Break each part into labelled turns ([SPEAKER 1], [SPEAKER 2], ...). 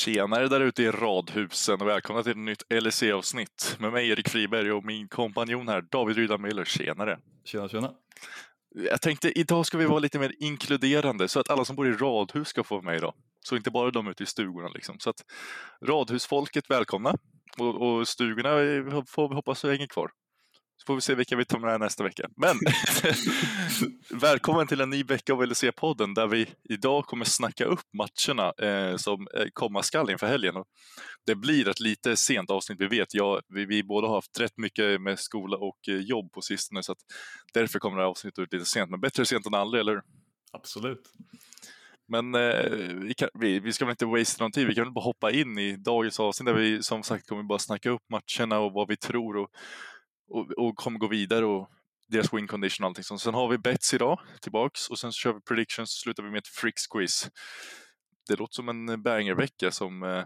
[SPEAKER 1] Tjenare där ute i radhusen och välkomna till ett nytt LEC-avsnitt med mig Erik Friberg och min kompanjon här David Rydan Miller. Tjenare!
[SPEAKER 2] Tjena, tjena!
[SPEAKER 1] Jag tänkte idag ska vi vara lite mer inkluderande så att alla som bor i radhus ska få vara med idag. Så inte bara de ute i stugorna liksom. Så att radhusfolket välkomna och, och stugorna får vi hoppas hänger kvar. Så får vi se vilka vi tar med nästa vecka. Men välkommen till en ny vecka av LC-podden där vi idag kommer snacka upp matcherna eh, som eh, komma skall inför helgen. Och det blir ett lite sent avsnitt, vi vet. Jag, vi, vi båda har haft rätt mycket med skola och eh, jobb på sistone så därför kommer det här avsnittet ut lite sent. Men bättre sent än aldrig, eller
[SPEAKER 2] Absolut.
[SPEAKER 1] Men eh, vi, kan, vi, vi, ska väl inte waste någon tid, vi kan väl bara hoppa in i dagens avsnitt där vi som sagt kommer bara snacka upp matcherna och vad vi tror och och, och kommer gå vidare och deras win condition och allting sånt. Sen har vi bets idag tillbaks och sen så kör vi predictions och slutar vi med ett fricks quiz. Det låter som en eh, bangervecka som, eh,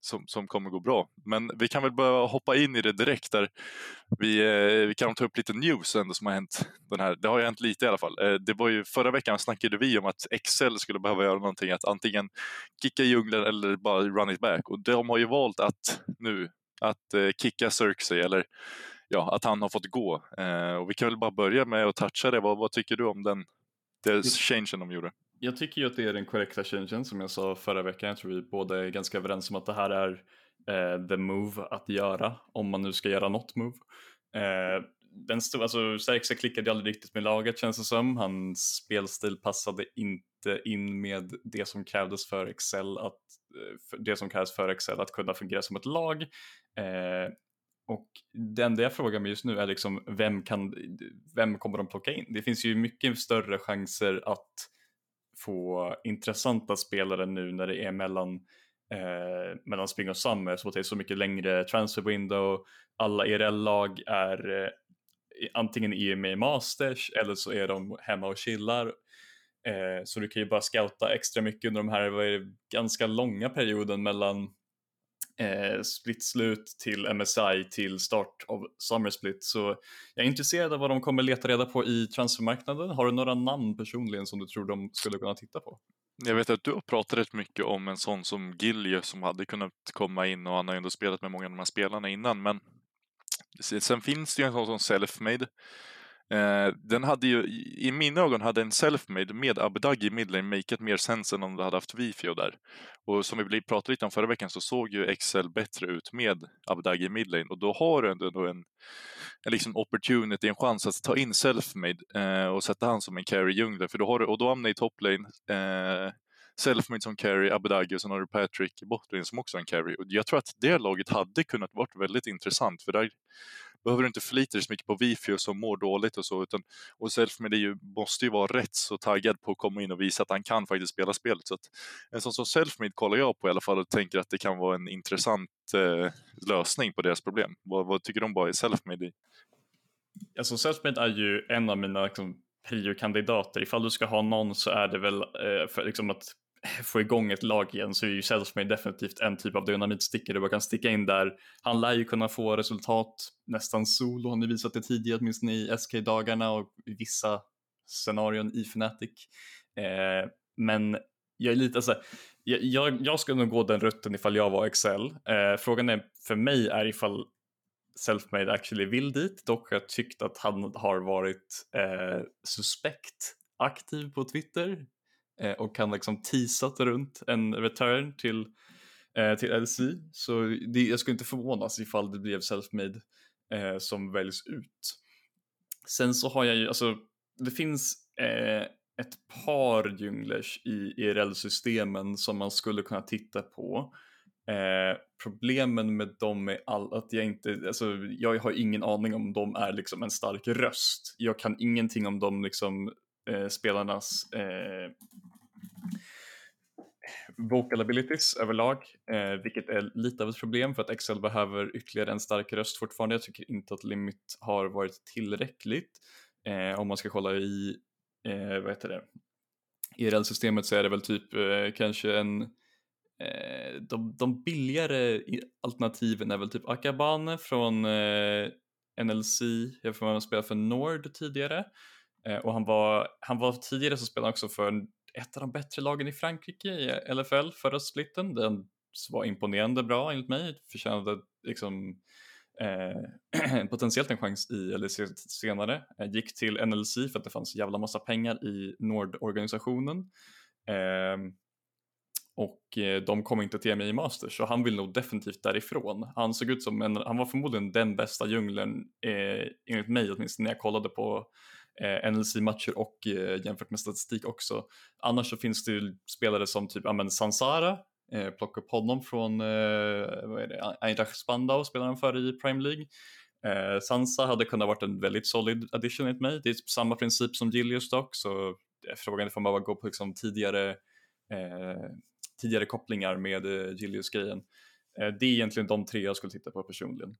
[SPEAKER 1] som, som kommer gå bra. Men vi kan väl börja hoppa in i det direkt där vi, eh, vi kan ta upp lite news ändå som har hänt. Den här. Det har ju hänt lite i alla fall. Det var ju, förra veckan snackade vi om att Excel skulle behöva göra någonting, att antingen kicka djungeln eller bara run it back. Och de har ju valt att nu att kicka Cirksey eller ja, att han har fått gå. Eh, och vi kan väl bara börja med att toucha det. Vad, vad tycker du om den det changen de gjorde?
[SPEAKER 2] Jag tycker ju att det är den korrekta changen som jag sa förra veckan. Jag tror vi båda är ganska överens om att det här är eh, the move att göra om man nu ska göra något move. Eh, den stod, alltså Serkse klickade aldrig riktigt med laget känns det som. Hans spelstil passade inte in med det som krävdes för Excel att eh, det som krävs för Excel att kunna fungera som ett lag. Eh, och det enda jag frågar mig just nu är liksom vem, kan, vem kommer de plocka in? Det finns ju mycket större chanser att få intressanta spelare nu när det är mellan, eh, mellan Spring och Summer så att det är så mycket längre transfer window. Alla ERL-lag är eh, antingen i med Masters eller så är de hemma och chillar. Eh, så du kan ju bara scouta extra mycket under de här ganska långa perioden mellan eh, split-slut till MSI till start av Summer Split. Så jag är intresserad av vad de kommer leta reda på i transfermarknaden. Har du några namn personligen som du tror de skulle kunna titta på?
[SPEAKER 1] Jag vet att du har pratat rätt mycket om en sån som Gilje som hade kunnat komma in och han har ju ändå spelat med många av de här spelarna innan. Men sen finns det ju en sån som Selfmade Eh, den hade ju, i mina ögon hade en self-made med Abdagi i midlane makeat mer sense än om du hade haft Vifio där. Och som vi pratade lite om förra veckan så såg ju Excel bättre ut med Abdagi i midlane och då har du ändå en, en liksom opportunity, en chans att ta in self-made eh, och sätta han som en carry jungler för då har du, och då hamnar i toplane eh, Selfmade som carry, Abdagi och sen har du Patrick i som också är en carry. Och jag tror att det laget hade kunnat varit väldigt intressant för där behöver du inte förlita dig så mycket på Vifio som mår dåligt och så. Utan, och Selfmade ju, måste ju vara rätt så taggad på att komma in och visa att han kan faktiskt spela spelet. Så att, en sån som Selfmade kollar jag på i alla fall och tänker att det kan vara en intressant eh, lösning på deras problem. Vad, vad tycker de bara är Selfmade?
[SPEAKER 2] Alltså Selfmade är ju en av mina liksom, prio-kandidater. Ifall du ska ha någon så är det väl eh, för liksom att få igång ett lag igen så är ju Selfmade definitivt en typ av dynamitstickare du bara kan sticka in där. Han lär ju kunna få resultat nästan solo, han har visat det tidigare åtminstone i SK-dagarna och i vissa scenarion i Fnatic. Eh, men jag är lite alltså, jag, jag, jag skulle nog gå den rutten ifall jag var Excel. Eh, frågan är för mig är ifall Selfmade actually vill dit, dock har jag tyckt att han har varit eh, suspekt aktiv på Twitter eh, och kan liksom teasat runt en return till, eh, till LC. Så det, jag skulle inte förvånas ifall det blev Selfmade eh, som väljs ut. Sen så har jag ju, alltså det finns eh, ett par djunglers i IRL-systemen som man skulle kunna titta på. Eh, problemen med dem är all, att jag inte, alltså jag har ingen aning om de är liksom en stark röst. Jag kan ingenting om de liksom eh, spelarnas eh, vocal abilities överlag, eh, vilket är lite av ett problem för att Excel behöver ytterligare en stark röst fortfarande. Jag tycker inte att Limit har varit tillräckligt. Eh, om man ska kolla i, eh, vad heter det, IRL-systemet så är det väl typ eh, kanske en eh, de, de billigare alternativen är väl typ Akabane från eh, NLC, jag får man spela för Nord tidigare. Eh, och han var, han var tidigare så spelade han också för ett av de bättre lagen i Frankrike i LFL förra splitten, den var imponerande bra enligt mig, förtjänade liksom eh, potentiellt en chans i LEC senare. Jag gick till NLC för att det fanns jävla massa pengar i Nord-organisationen. Ehm, eh, och de kom inte till mig i Masters så han vill nog definitivt därifrån. Han såg ut som en, han var förmodligen den bästa djungeln eh, enligt mig åtminstone när jag kollade på eh, NLC-matcher och eh, jämfört med statistik också. Annars så finns det ju spelare som typ ja, men Sansara, eh, plocka upp honom från eh, vad är det, Eintracht Spandau spelar han för i Prime League. Eh, Sansa hade kunnat varit en väldigt solid addition enligt mig. Det är typ samma princip som Gilius dock så frågan är om man bara går på liksom tidigare eh, tidigare kopplingar med eh, Gilius-grejen. Eh, det är egentligen de tre jag skulle titta på personligen.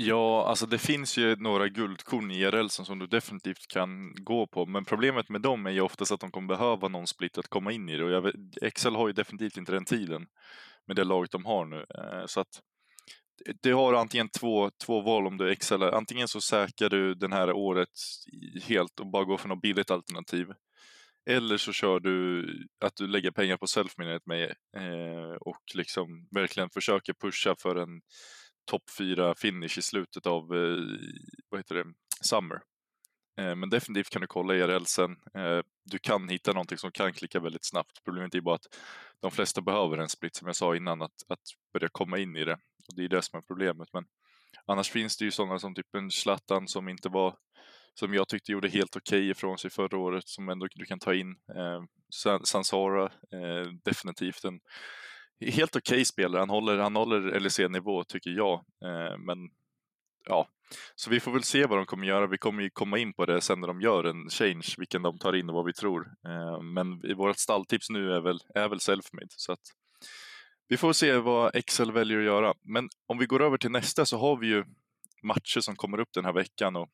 [SPEAKER 1] Ja, alltså det finns ju några guldkorn i IRL som du definitivt kan gå på, men problemet med dem är ju oftast att de kommer behöva någon split att komma in i det och vet, Excel har ju definitivt inte den tiden med det laget de har nu. Eh, så att du har antingen två, två val om du Excel. Antingen så säkrar du den här året helt och bara går för något billigt alternativ. Eller så kör du att du lägger pengar på self med eh, och liksom verkligen försöker pusha för en topp 4 finish i slutet av eh, vad heter det, Summer. Eh, men definitivt kan du kolla IRL sen. Eh, du kan hitta någonting som kan klicka väldigt snabbt. Problemet är bara att de flesta behöver en split som jag sa innan, att, att börja komma in i det. Och det är det som är problemet. Men annars finns det ju sådana som typ en Zlatan som inte var som jag tyckte gjorde helt okej okay ifrån sig förra året som ändå du kan ta in. Eh, Sansara, eh, definitivt en helt okej okay spelare. Han håller, han håller LEC-nivå tycker jag. Eh, men ja, så vi får väl se vad de kommer göra. Vi kommer ju komma in på det sen när de gör en change, vilken de tar in och vad vi tror. Eh, men i vårt stalltips nu är väl, är väl self-made. Så att vi får se vad Excel väljer att göra. Men om vi går över till nästa så har vi ju matcher som kommer upp den här veckan och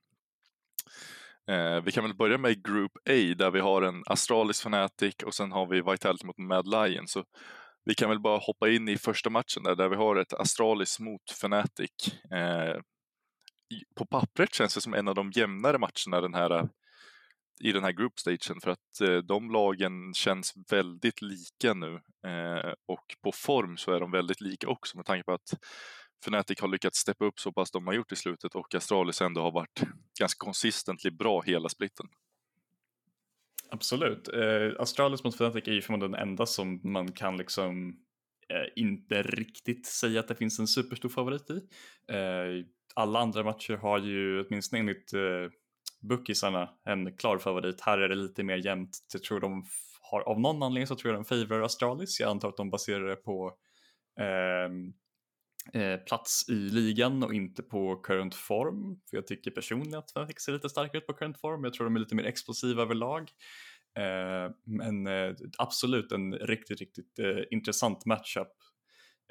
[SPEAKER 1] Eh, vi kan väl börja med Group A där vi har en Astralis Fnatic och sen har vi Vitality mot Mad Lions. Så vi kan väl bara hoppa in i första matchen där, där vi har ett Astralis mot Fnatic. Eh, på pappret känns det som en av de jämnare matcherna den här, i den här groupstagen för att eh, de lagen känns väldigt lika nu eh, och på form så är de väldigt lika också med tanke på att Fnatic har lyckats steppa upp så pass de har gjort i slutet och Astralis ändå har varit ganska konsistently bra hela splitten.
[SPEAKER 2] Absolut. Eh, Astralis mot Fnatic är ju förmodligen den enda som man kan liksom eh, inte riktigt säga att det finns en superstor favorit i. Eh, alla andra matcher har ju åtminstone enligt eh, bookisarna en klar favorit. Här är det lite mer jämnt. Jag tror de har, av någon anledning så tror jag de favorar Astralis. Jag antar att de baserar det på ehm, Eh, plats i ligan och inte på current form. För jag tycker personligen att Fnatic ser lite starkare ut på current form. Jag tror de är lite mer explosiva överlag. Eh, men eh, absolut en riktigt, riktigt eh, intressant matchup.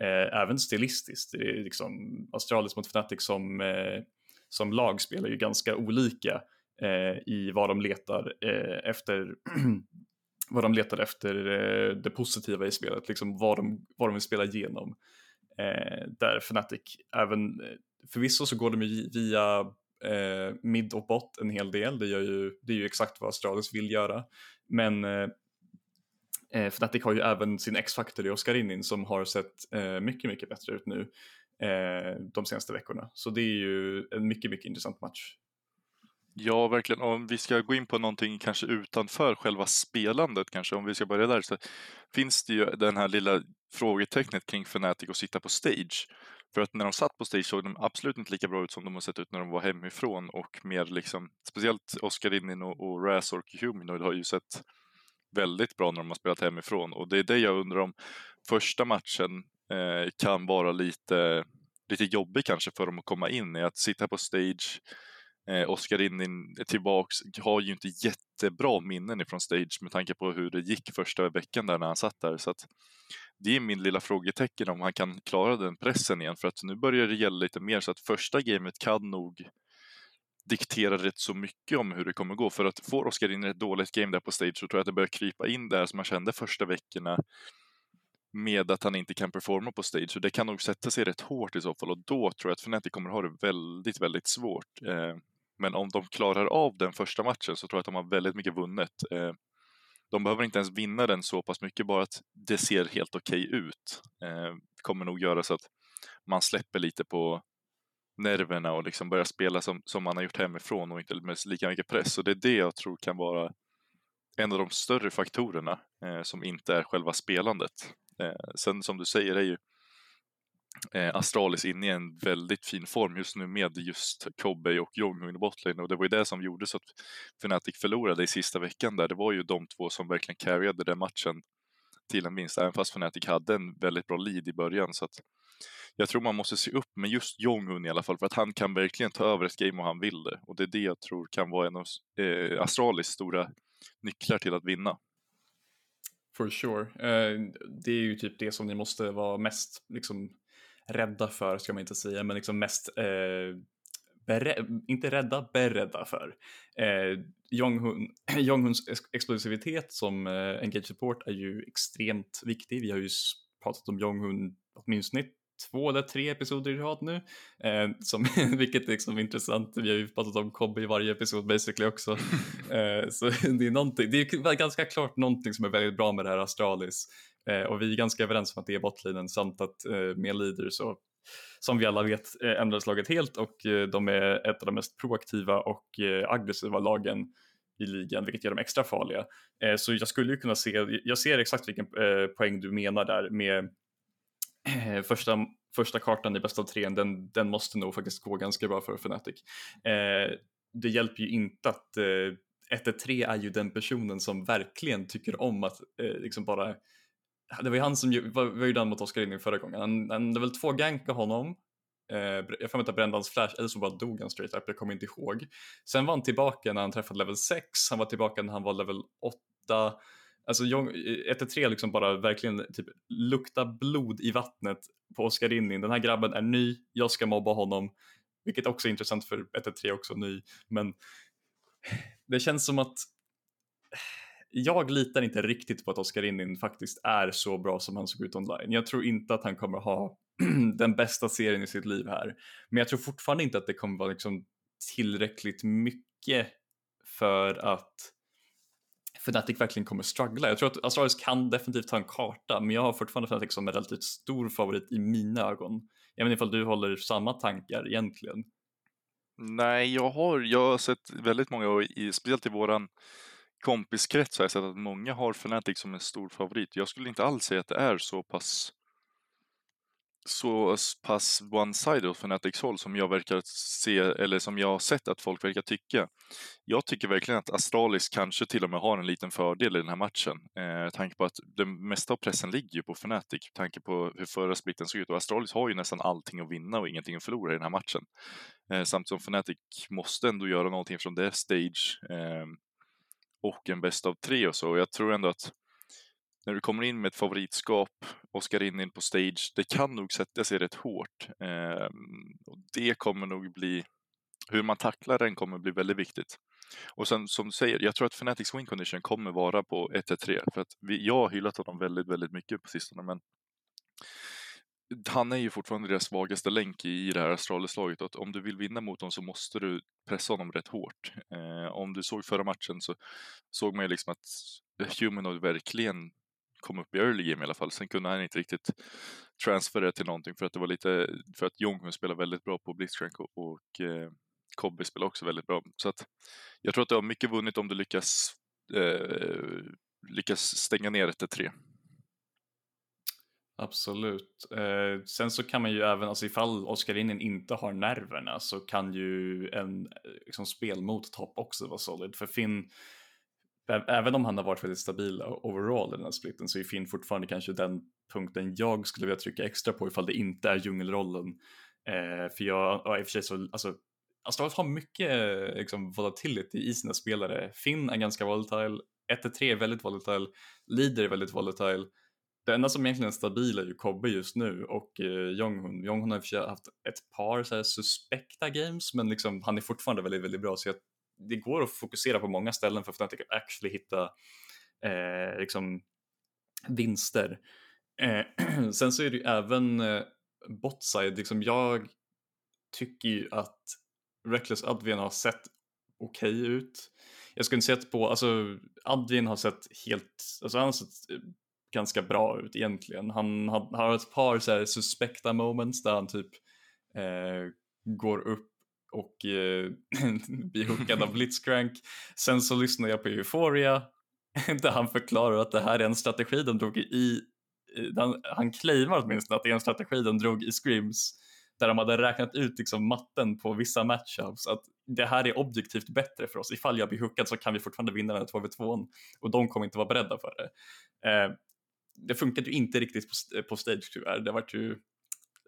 [SPEAKER 2] Eh, även stilistiskt. Det är liksom Astralis mot Fnatic som, eh, som lag spelar ju ganska olika i vad de letar efter vad de letar efter det positiva i spelet, liksom vad de, vad de vill spela igenom. Eh, där Fnatic även, eh, förvisso så går de via eh, mid och bot en hel del, det, gör ju, det är ju exakt vad Astralis vill göra. Men eh, eh Fnatic har ju även sin X-Factor i Oscarinin som har sett eh, mycket, mycket bättre ut nu eh, de senaste veckorna. Så det är ju en mycket, mycket intressant match.
[SPEAKER 1] Ja, verkligen. Om vi ska gå in på någonting kanske utanför själva spelandet kanske, om vi ska börja där, så finns det ju den här lilla frågetecknet kring Fnatic och sitta på stage. För att när de satt på stage såg de absolut inte lika bra ut som de har sett ut när de var hemifrån och mer liksom, speciellt Oscar Innin och, och Raz och Humanoid har ju sett väldigt bra när de har spelat hemifrån och det är det jag undrar om första matchen eh, kan vara lite, lite jobbig kanske för dem att komma in i, att sitta på stage Eh, Oskar in tillbaks, har ju inte jättebra minnen ifrån stage med tanke på hur det gick första veckan där när han satt där. Så att det är min lilla frågetecken om han kan klara den pressen igen för att nu börjar det gälla lite mer så att första gamet kan nog diktera rätt så mycket om hur det kommer gå. För att får Oskar in ett dåligt game där på stage så tror jag att det börjar krypa in där som man kände första veckorna med att han inte kan performa på stage. Så det kan nog sätta sig rätt hårt i så fall och då tror jag att Fnatic kommer ha det väldigt, väldigt svårt. Eh, men om de klarar av den första matchen så tror jag att de har väldigt mycket vunnet. Eh, de behöver inte ens vinna den så pass mycket, bara att det ser helt okej okay ut. Eh, det kommer nog göra så att man släpper lite på nerverna och liksom börjar spela som, som man har gjort hemifrån och inte med lika mycket press. Och det är det jag tror kan vara en av de större faktorerna eh, som inte är själva spelandet. Eh, sen som du säger är ju eh, Astralis inne i en väldigt fin form just nu med just Kobe och Jonghung i botlane och det var ju det som gjorde så att Fnatic förlorade i sista veckan där. Det var ju de två som verkligen carryade den matchen till en vinst, även fast Fnatic hade en väldigt bra lead i början. Så att jag tror man måste se upp med just Jonghun i alla fall, för att han kan verkligen ta över ett game och han vill det. Och det är det jag tror kan vara en av eh, Astralis stora nycklar till att vinna.
[SPEAKER 2] For sure. Uh, det är ju typ det som ni måste vara mest liksom, rädda för, ska man inte säga, men liksom mest uh, inte rädda, beredda för. Eh, Jonghun, Jonghuns explosivitet som eh, engage support är ju extremt viktig. Vi har ju pratat om Jonghun åtminstone två eller tre episoder i rad nu, eh, som, vilket är liksom intressant. Vi har ju pratat om Kobbe i varje episod basically också. eh, så det är, någonting, det är ganska klart någonting som är väldigt bra med det här Astralis eh, och vi är ganska överens om att det är botlinen samt att eh, med leader så som vi alla vet eh, ändrades laget helt och eh, de är ett av de mest proaktiva och eh, aggressiva lagen i ligan, vilket gör dem extra farliga. Eh, så jag skulle ju kunna se, jag ser exakt vilken eh, poäng du menar där med första, första kartan i bästa av tre, den, den måste nog faktiskt gå ganska bra för Fnatic. Det hjälper ju inte att 1-3 är ju den personen som verkligen tycker om att liksom bara det var ju han som var, var ju den mot Oskar Inning förra gången. Han, han, det var väl två ganka honom. Eh, jag får inte brände hans flash eller så bara dog han straight up, jag kommer inte ihåg. Sen var han tillbaka när han träffade level 6, han var tillbaka när han var level 8. Alltså 1-3 liksom bara verkligen typ lukta blod i vattnet på Oskar Inning. Den här grabben är ny, jag ska mobba honom. Vilket också är intressant för 1-3 också ny. Men det känns som att jag litar inte riktigt på att Oskar Innin faktiskt är så bra som han såg ut online. Jag tror inte att han kommer ha den bästa serien i sitt liv här. Men jag tror fortfarande inte att det kommer vara liksom tillräckligt mycket för att Fnatic verkligen kommer struggla. Jag tror att Astralis kan definitivt ta en karta, men jag har fortfarande Fnatic som en relativt stor favorit i mina ögon. Jag vet inte ifall du håller samma tankar egentligen?
[SPEAKER 1] Nej, jag har, jag har sett väldigt många, speciellt i våran kompiskrets har jag sett att många har Fnatic som en stor favorit. Jag skulle inte alls säga att det är så pass så pass one-sided åt Fnatics håll som jag verkar se, eller som jag har sett att folk verkar tycka. Jag tycker verkligen att Astralis kanske till och med har en liten fördel i den här matchen. Eh, tanke på att det mesta av pressen ligger ju på Fnatic, tanke på hur förra splitten såg ut. Och Astralis har ju nästan allting att vinna och ingenting att förlora i den här matchen. Eh, samt som Fnatic måste ändå göra någonting från deras stage. Eh, och en bäst av tre och så. Jag tror ändå att när du kommer in med ett favoritskap och ska in på stage, det kan nog sätta sig rätt hårt. Eh, och det kommer nog bli, hur man tacklar den kommer bli väldigt viktigt. Och sen som du säger, jag tror att Fanatics win condition kommer vara på 1-3 för att vi, jag har hyllat honom väldigt, väldigt mycket på sistone men han är ju fortfarande deras svagaste länk i det här Astralis-laget och att om du vill vinna mot dem så måste du pressa honom rätt hårt. Eh, om du såg förra matchen så såg man ju liksom att Humanoid verkligen kom upp i early game i alla fall. Sen kunde han inte riktigt transfera till någonting för att det var lite, för att Jonghun spelar väldigt bra på Blitzcrank och, och eh, Kobbe spelar också väldigt bra. Så att jag tror att du har mycket vunnit om du lyckas, eh, lyckas stänga ner 1-3.
[SPEAKER 2] Absolut. Eh, sen så kan man ju även, alltså ifall Oskar Inen inte har nerverna så kan ju en eh, liksom, spel mot topp också vara solid. För Finn, även om han har varit väldigt stabil overall i den här splitten så är Finn fortfarande kanske den punkten jag skulle vilja trycka extra på ifall det inte är djungelrollen. Eh, för jag, ja, i och för sig så, alltså, alltså Astralis har mycket eh, liksom, volatility i sina spelare. Finn är ganska volatile, 1-3 är väldigt volatile, Leader är väldigt volatile det enda som egentligen är stabil är ju Kobbe just nu och eh, Jonghun. Jonghun har i och för sig haft ett par så här, suspekta games men liksom, han är fortfarande väldigt, väldigt bra så jag, det går att fokusera på många ställen för att Fnatic actually hitta eh, liksom, vinster. Eh, sen så är det ju även eh, botside, liksom jag tycker ju att Reckless Advien har sett okej okay ut. jag skulle inte säga att på, alltså Advin har sett helt, alltså han har sett eh, ganska bra ut egentligen. Han har, har ett par så här suspekta moments där han typ eh, går upp och eh, blir hookad av Blitzcrank. Sen så lyssnar jag på Euphoria där han förklarar att det här är en strategi de drog i, han, han claimar åtminstone att det är en strategi de drog i scrims där de hade räknat ut liksom matten på vissa matchups att det här är objektivt bättre för oss. Ifall jag blir hookad så kan vi fortfarande vinna den här 2v2 och de kommer inte vara beredda för det. Eh, det funkade ju inte riktigt på, eh, på stage tyvärr. Det var ju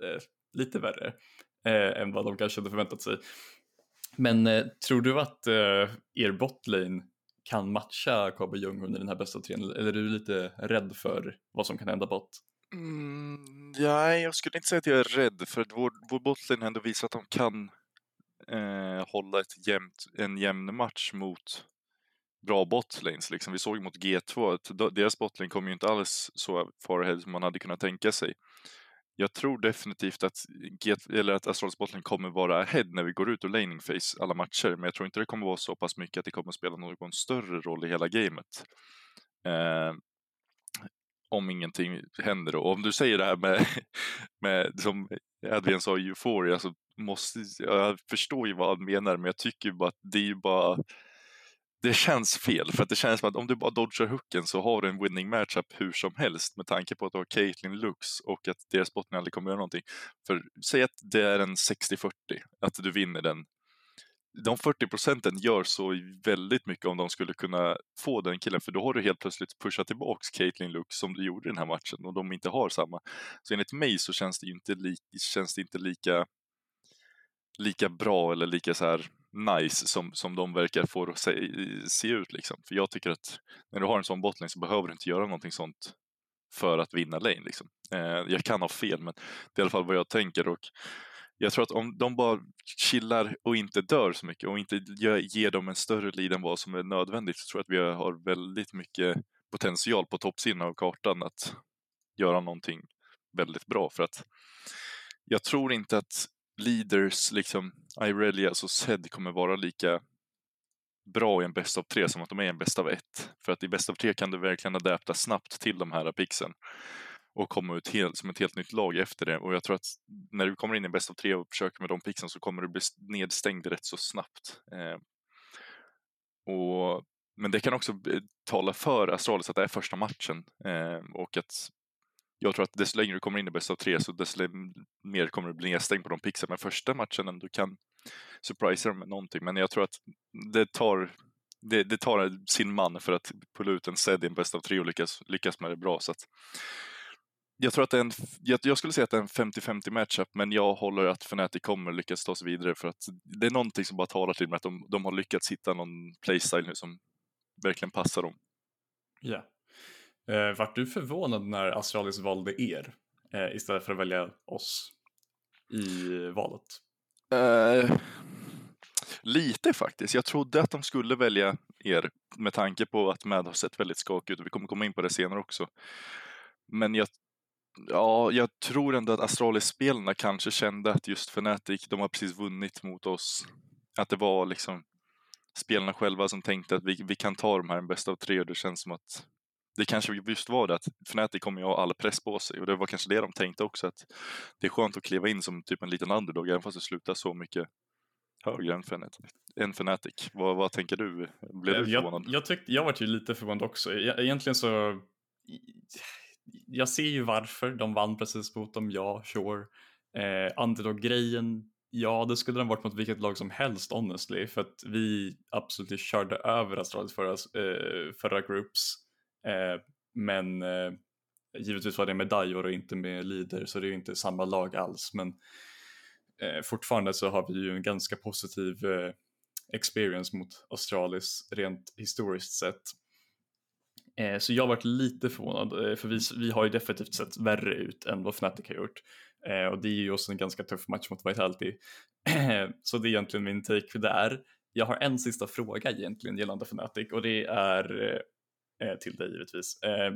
[SPEAKER 2] eh, lite värre eh, än vad de kanske hade förväntat sig. Men eh, tror du att eh, er botlane kan matcha Kobe Jung under den här bästa trean eller är du lite rädd för vad som kan hända bot?
[SPEAKER 1] Mm, nej, jag skulle inte säga att jag är rädd för att vår, vår botlane ändå visat att de kan eh, hålla ett jämnt, en jämn match mot bra botlanes. Liksom. Vi såg mot G2 att deras botlane kom ju inte alls så far ahead som man hade kunnat tänka sig. Jag tror definitivt att, G eller att Astralis botlane kommer vara ahead när vi går ut ur laning face alla matcher, men jag tror inte det kommer vara så pass mycket att det kommer att spela någon större roll i hela gamet. Eh, om ingenting händer. Och om du säger det här med, med som Edvin sa, euphoria, så måste, jag förstår ju vad han menar, men jag tycker bara att det är ju bara det känns fel, för att det känns som att om du bara dodgar hooken så har du en winning matchup hur som helst med tanke på att du har Caitlyn Lux och att deras botten aldrig kommer göra någonting. För säg att det är en 60-40, att du vinner den. De 40 procenten gör så väldigt mycket om de skulle kunna få den killen, för då har du helt plötsligt pushat tillbaks Caitlyn Lux som du gjorde i den här matchen och de inte har samma. Så enligt mig så känns det inte, li känns det inte lika lika bra eller lika så här nice som, som de verkar få att se, se ut. Liksom. För jag tycker att när du har en sån bottling så behöver du inte göra någonting sånt för att vinna lane. Liksom. Eh, jag kan ha fel, men det är i alla fall vad jag tänker. Och jag tror att om de bara chillar och inte dör så mycket och inte ger dem en större lead än vad som är nödvändigt så tror jag att vi har väldigt mycket potential på toppsidan av kartan att göra någonting väldigt bra. För att jag tror inte att leaders, liksom Irelia, alltså, och Zed kommer vara lika bra i en bäst av tre som att de är en bäst av ett. För att i bäst av tre kan du verkligen adapta snabbt till de här pixen och komma ut helt, som ett helt nytt lag efter det. Och jag tror att när du kommer in i bäst av tre och försöker med de pixen så kommer du bli nedstängd rätt så snabbt. Eh, och, men det kan också eh, tala för Astralis att det är första matchen eh, och att jag tror att desto längre du kommer in i bäst av tre så desto mer kommer du bli nedstängd på de pixlarna. Men första matchen du kan surprisa dem med någonting. Men jag tror att det tar, det, det tar sin man för att pulla ut en sed i en bäst av tre och lyckas, lyckas med det bra. Så att, jag tror att det är en, jag, jag skulle säga att det är en 50-50 matchup, men jag håller att Fnatic kommer lyckas ta sig vidare för att det är någonting som bara talar till mig att de, de har lyckats hitta någon playstyle nu som verkligen passar dem.
[SPEAKER 2] Ja. Eh, vart du förvånad när Astralis valde er eh, istället för att välja oss i valet?
[SPEAKER 1] Eh, lite faktiskt. Jag trodde att de skulle välja er med tanke på att Mad har sett väldigt skakig ut och vi kommer komma in på det senare också. Men jag, ja, jag tror ändå att Astralis-spelarna kanske kände att just Fnatic, de har precis vunnit mot oss. Att det var liksom spelarna själva som tänkte att vi, vi kan ta de här en bästa av tre och det känns som att det kanske just var det att Fnatic kommer ju ha all press på sig och det var kanske det de tänkte också att det är skönt att kliva in som typ en liten underdog även fast det slutar så mycket högre än Fnatic. Än Fnatic. Vad, vad tänker du? Blev du förvånad?
[SPEAKER 2] Jag, jag, tyckte, jag var ju lite förvånad också. Egentligen så jag ser ju varför de vann precis mot dem, ja, sure. Eh, underdog-grejen, ja, det skulle den varit mot vilket lag som helst honestly, för att vi absolut körde över Astralis förra, eh, förra groups Eh, Eh, men eh, givetvis var det med Dajor och inte med Lider så det är ju inte samma lag alls men eh, fortfarande så har vi ju en ganska positiv eh, experience mot Australis rent historiskt sett. Eh, så jag har varit lite förvånad för vi, vi har ju definitivt sett värre ut än vad Fnatic har gjort. Och det är ju också en ganska tuff match mot Vitality. Så det är egentligen min take där. Jag har en sista fråga egentligen gällande Fnatic och det är eh, Eh, till dig givetvis. Eh,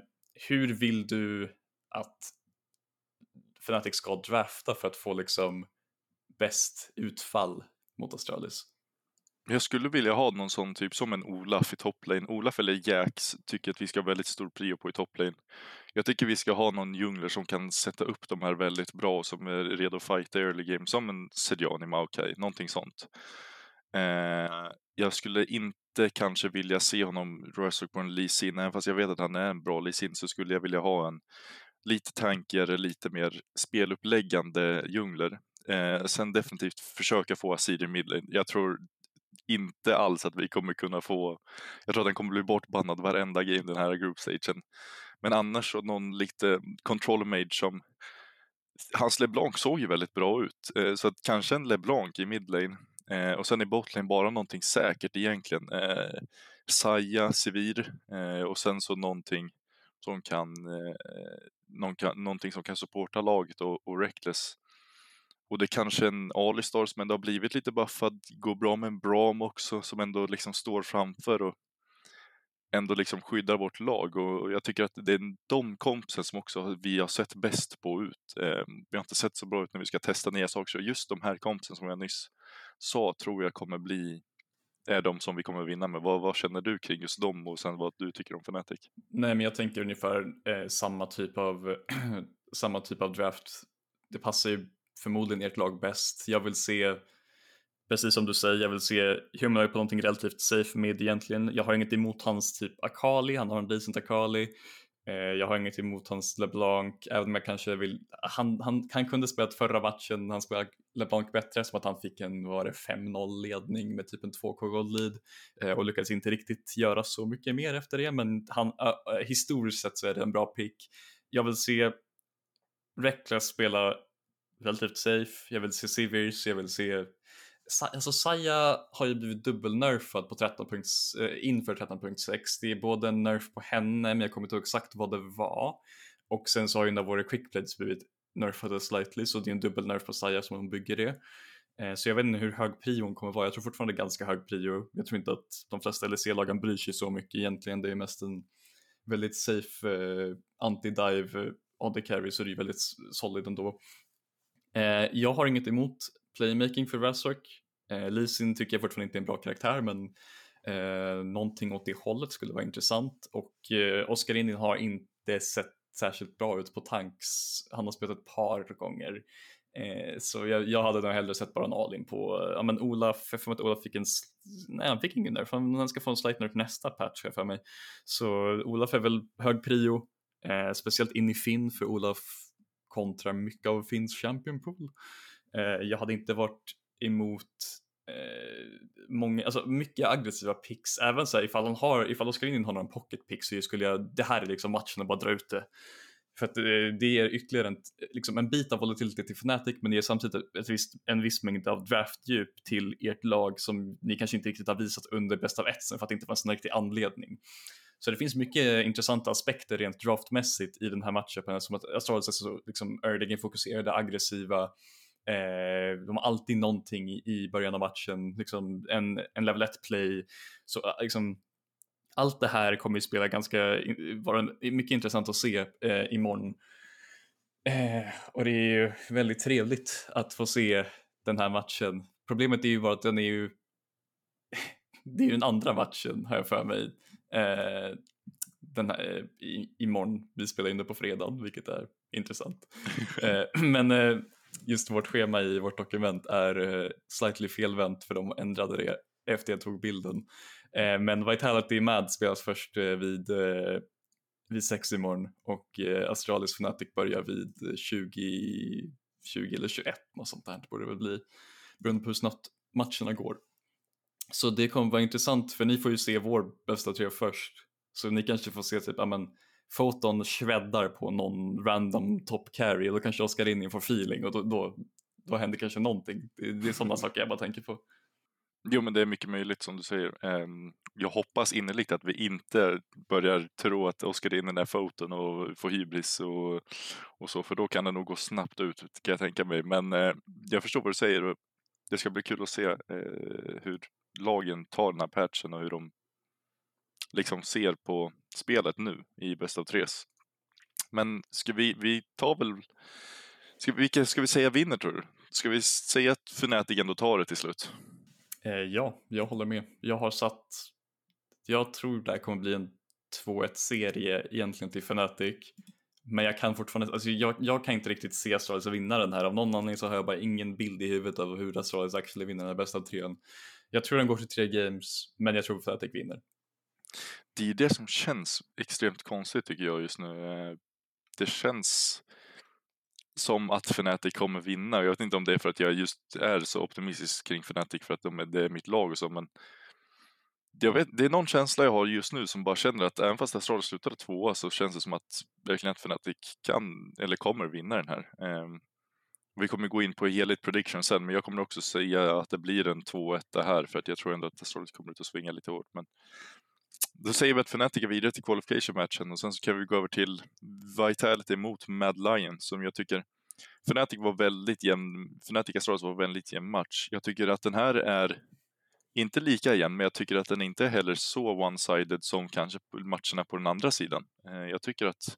[SPEAKER 2] hur vill du att Fnatic ska drafta för att få liksom bäst utfall mot Astralis?
[SPEAKER 1] jag skulle vilja ha någon sån typ som en Olaf i toplane. Olaf eller Jax tycker att vi ska ha väldigt stor prio på i toplane. Jag tycker vi ska ha någon jungler som kan sätta upp de här väldigt bra och som är redo att fighta early game, som en Sedjani Maokai, någonting sånt. Eh, jag skulle inte kanske vilja se honom Rörsök på en Lee Sin, även fast jag vet att han är en bra Lee Sin, så skulle jag vilja ha en lite tankigare, lite mer speluppläggande jungler. Eh, sen definitivt försöka få Asir i midlane. Jag tror inte alls att vi kommer kunna få, jag tror att den kommer bli bortbannad varenda game den här groupstagen. Men annars så någon lite control mage som, hans LeBlanc såg ju väldigt bra ut, eh, så att kanske en LeBlanc i midlane eh, och sen i botlane bara någonting säkert egentligen. Eh, Saja, Sivir eh, och sen så någonting som kan, eh, någon kan, någonting som kan supporta laget och, och Reckless och det kanske en Alistar som ändå har blivit lite buffad, går bra med en Bram också som ändå liksom står framför och ändå liksom skyddar vårt lag och jag tycker att det är de kompisen som också vi har sett bäst på ut. Eh, vi har inte sett så bra ut när vi ska testa nya saker, så just de här kompisen som jag nyss sa tror jag kommer bli är de som vi kommer vinna med. Vad, vad känner du kring just dem och sen vad du tycker om Fnatic?
[SPEAKER 2] Nej, men jag tänker ungefär eh, samma typ av samma typ av draft. Det passar ju förmodligen ert lag bäst. Jag vill se, precis som du säger, jag vill se Humanoid på någonting relativt safe med egentligen. Jag har inget emot hans typ Akali, han har en decent Akali. Eh, jag har inget emot hans LeBlanc, även om jag kanske vill, han, han, han kunde spelat förra matchen, han spelade LeBlanc bättre som att han fick en, var det 5-0 ledning med typ en 2K gold lead eh, och lyckades inte riktigt göra så mycket mer efter det, men han, uh, historiskt sett så är det en bra pick. Jag vill se Reckless spela relativt safe. Jag vill se Sivirs, jag vill se Alltså Saya har ju blivit dubbelnerfad på 13 punkts, eh, inför 13.6. Det är både en nerf på henne, men jag kommer inte ihåg exakt vad det var. Och sen så har ju Navore Quickblades blivit nerfade slightly, så det är en dubbelnerf på Saya som hon bygger det. Eh, så jag vet inte hur hög prio hon kommer vara. Jag tror fortfarande ganska hög prio. Jag tror inte att de flesta LEC-lagen bryr sig så mycket egentligen. Det är mest en väldigt safe eh, anti-dive eh, on the carry så det är väldigt solid ändå. Eh, jag har inget emot playmaking för Razork. Eh, Lisin tycker jag fortfarande inte är en bra karaktär men eh, någonting åt det hållet skulle vara intressant och eh, Oskar Indien har inte sett särskilt bra ut på tanks. Han har spelat ett par gånger. Eh, så jag, jag, hade nog hellre sett bara en all-in på, ja men Olaf, jag får att Olaf fick en, nej han fick ingen nerf, han ska få en slight nerf nästa patch för mig. Så Olaf är väl hög prio, eh, speciellt in i Finn för Olaf kontrar mycket av Finns Champion Pool. Eh, jag hade inte varit emot Eh, många, alltså mycket aggressiva picks, även så här, ifall han har, ifall Oskar in har någon pocket pick så skulle jag, det här är liksom matchen att bara dra ut det. För att eh, det ger ytterligare en, liksom en bit av volatilitet till Fnatic men det ger samtidigt ett visst, en viss mängd av draftdjup till ert lag som ni kanske inte riktigt har visat under bäst av etsen för att det inte fanns en riktig anledning. Så det finns mycket intressanta aspekter rent draftmässigt i den här matchen, som att Astralis är så liksom early fokuserade, aggressiva. Eh, de har alltid någonting i, början av matchen, liksom en, en level 1 play. Så eh, liksom, allt det här kommer ju spela ganska, vara mycket intressant att se eh, imorgon. Eh, och det är ju väldigt trevligt att få se den här matchen. Problemet är ju bara att den är ju det är ju den andra matchen har jag för mig eh, den här, eh, i, imorgon. Vi spelar in det på fredag, vilket är intressant. eh, men eh, just vårt schema i vårt dokument är eh, slightly felvänt för de ändrade det efter jag tog bilden. Eh, men Vitality Mad spelas först eh, vid, vid sex imorgon och Astralis Fnatic börjar vid 20, 20 eller 21, något sånt där borde det väl bli, beroende på hur snabbt matcherna går. Så det kommer vara intressant för ni får ju se vår bästa tre först. Så ni kanske får se typ, ja men Foton shreddar på någon random top carry och då kanske Oskar Rinning får feeling och då, då, då händer kanske någonting. Det, det är sådana saker jag bara tänker på.
[SPEAKER 1] Jo, men det är mycket möjligt som du säger. Ehm, jag hoppas innerligt att vi inte börjar tro att Oskar in den där foton och får hybris och, och så, för då kan det nog gå snabbt ut kan jag tänka mig. Men eh, jag förstår vad du säger. Det ska bli kul att se eh, hur lagen tar den här patchen och hur de liksom ser på spelet nu i bäst av tres. Men ska vi, vi tar väl, ska, vilka ska vi säga vinner tror du? Ska vi säga att Fnatic ändå tar det till slut?
[SPEAKER 2] Eh, ja, jag håller med. Jag har satt, jag tror det här kommer bli en 2-1 serie egentligen till Fnatic. Men jag kan fortfarande, alltså jag, jag kan inte riktigt se Astralis vinna den här. Av någon anledning så har jag bara ingen bild i huvudet av hur Astralis actually vinner den här bästa av trean. Jag tror den går till tre games, men jag tror Fnatic vinner.
[SPEAKER 1] Det är ju det som känns extremt konstigt tycker jag just nu. Eh, det känns som att Fnatic kommer vinna. Jag vet inte om det är för att jag just är så optimistisk kring Fnatic för att de är, det är mitt lag och så, men jag vet, det är någon känsla jag har just nu som bara känner att även fast Astralis slutade tvåa så känns det som att verkligen att Fnatic kan eller kommer vinna den här. Um, vi kommer gå in på helhet prediction sen, men jag kommer också säga att det blir en 2-1 här för att jag tror ändå att Astralis kommer ut och svinga lite hårt. Men då säger vi att Fnatic är vidare till qualification-matchen och sen så kan vi gå över till Vitality mot Mad Lion som jag tycker Fnatic var väldigt jämn, Fnatic Astralis var väldigt jämn match. Jag tycker att den här är inte lika jämn, men jag tycker att den inte är heller så one-sided som kanske matcherna på den andra sidan. Eh, jag tycker att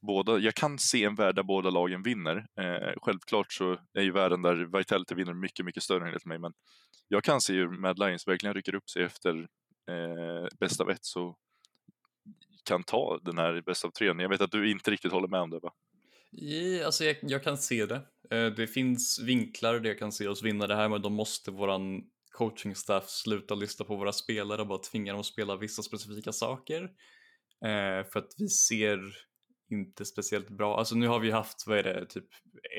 [SPEAKER 1] båda, jag kan se en värld där båda lagen vinner. Eh, självklart så är ju världen där Vitality vinner mycket, mycket större enligt mig, men jag kan se hur Mad Lions verkligen rycker upp sig efter eh, bäst av ett så kan ta den här bäst av tre. Jag vet att du inte riktigt håller med om det va?
[SPEAKER 2] Ja, alltså jag, jag kan se det. Eh, det finns vinklar där jag kan se oss vinna det här men då måste våran coaching staff sluta lyssna på våra spelare och bara tvinga dem att spela vissa specifika saker. Eh, för att vi ser inte speciellt bra. Alltså nu har vi haft, vad är det, typ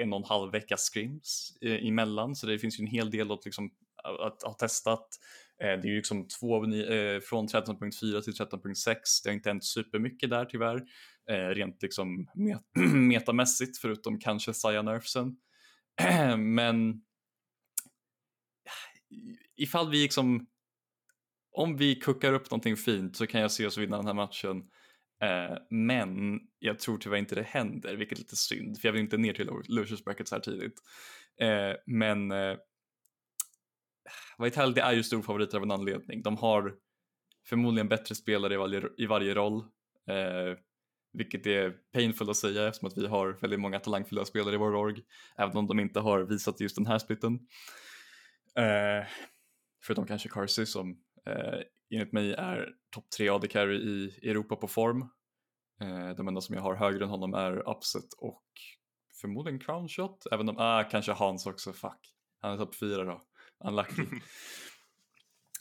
[SPEAKER 2] en och en halv vecka scrims eh, emellan så det finns ju en hel del att, liksom, att ha testat. Eh, det är ju liksom två, eh, från 13.4 till 13.6. Det har inte hänt supermycket där tyvärr. Eh, rent liksom met metamässigt förutom kanske Cyanerfsen. Men ifall vi liksom, om vi kuckar upp någonting fint så kan jag se oss vinna den här matchen. Men jag tror tyvärr inte det händer, vilket är lite synd, för jag vill inte ner till losers brackets här tidigt. Men Vitality är ju storfavoriter av en anledning. De har förmodligen bättre spelare i varje, i varje roll, eh, vilket är painful att säga eftersom att vi har väldigt många talangfulla spelare i vår org, även om de inte har visat just den här splitten. Eh, förutom kanske Carsey som eh, enligt mig är topp 3 AD carry i Europa på form. Eh, de enda som jag har högre än honom är Upset och förmodligen Crownshot, även om, ah, kanske Hans också, fuck. Han är topp 4 då, unlucky.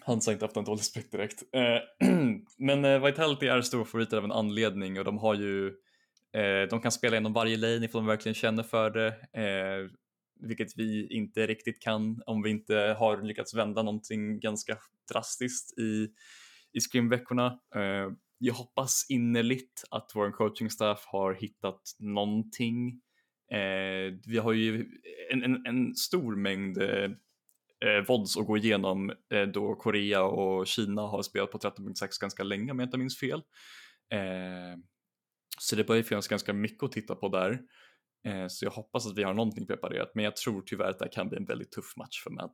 [SPEAKER 2] Hans har inte haft en dålig spec direkt. Eh, men eh, Vitality är storfavoriter av en anledning och de har ju eh, de kan spela inom varje lane ifall de verkligen känner för det. Eh, vilket vi inte riktigt kan om vi inte har lyckats vända någonting ganska drastiskt i, i scrimveckorna. Jag hoppas innerligt att vår coaching staff har hittat någonting. Vi har ju en, en, en stor mängd eh, VODs att gå igenom eh, då Korea och Kina har spelat på 13.6 ganska länge om jag inte minns fel. Eh, så det börjar finnas ganska mycket att titta på där. Eh, så jag hoppas att vi har någonting preparerat, men jag tror tyvärr att det kan bli en väldigt tuff match för Mad.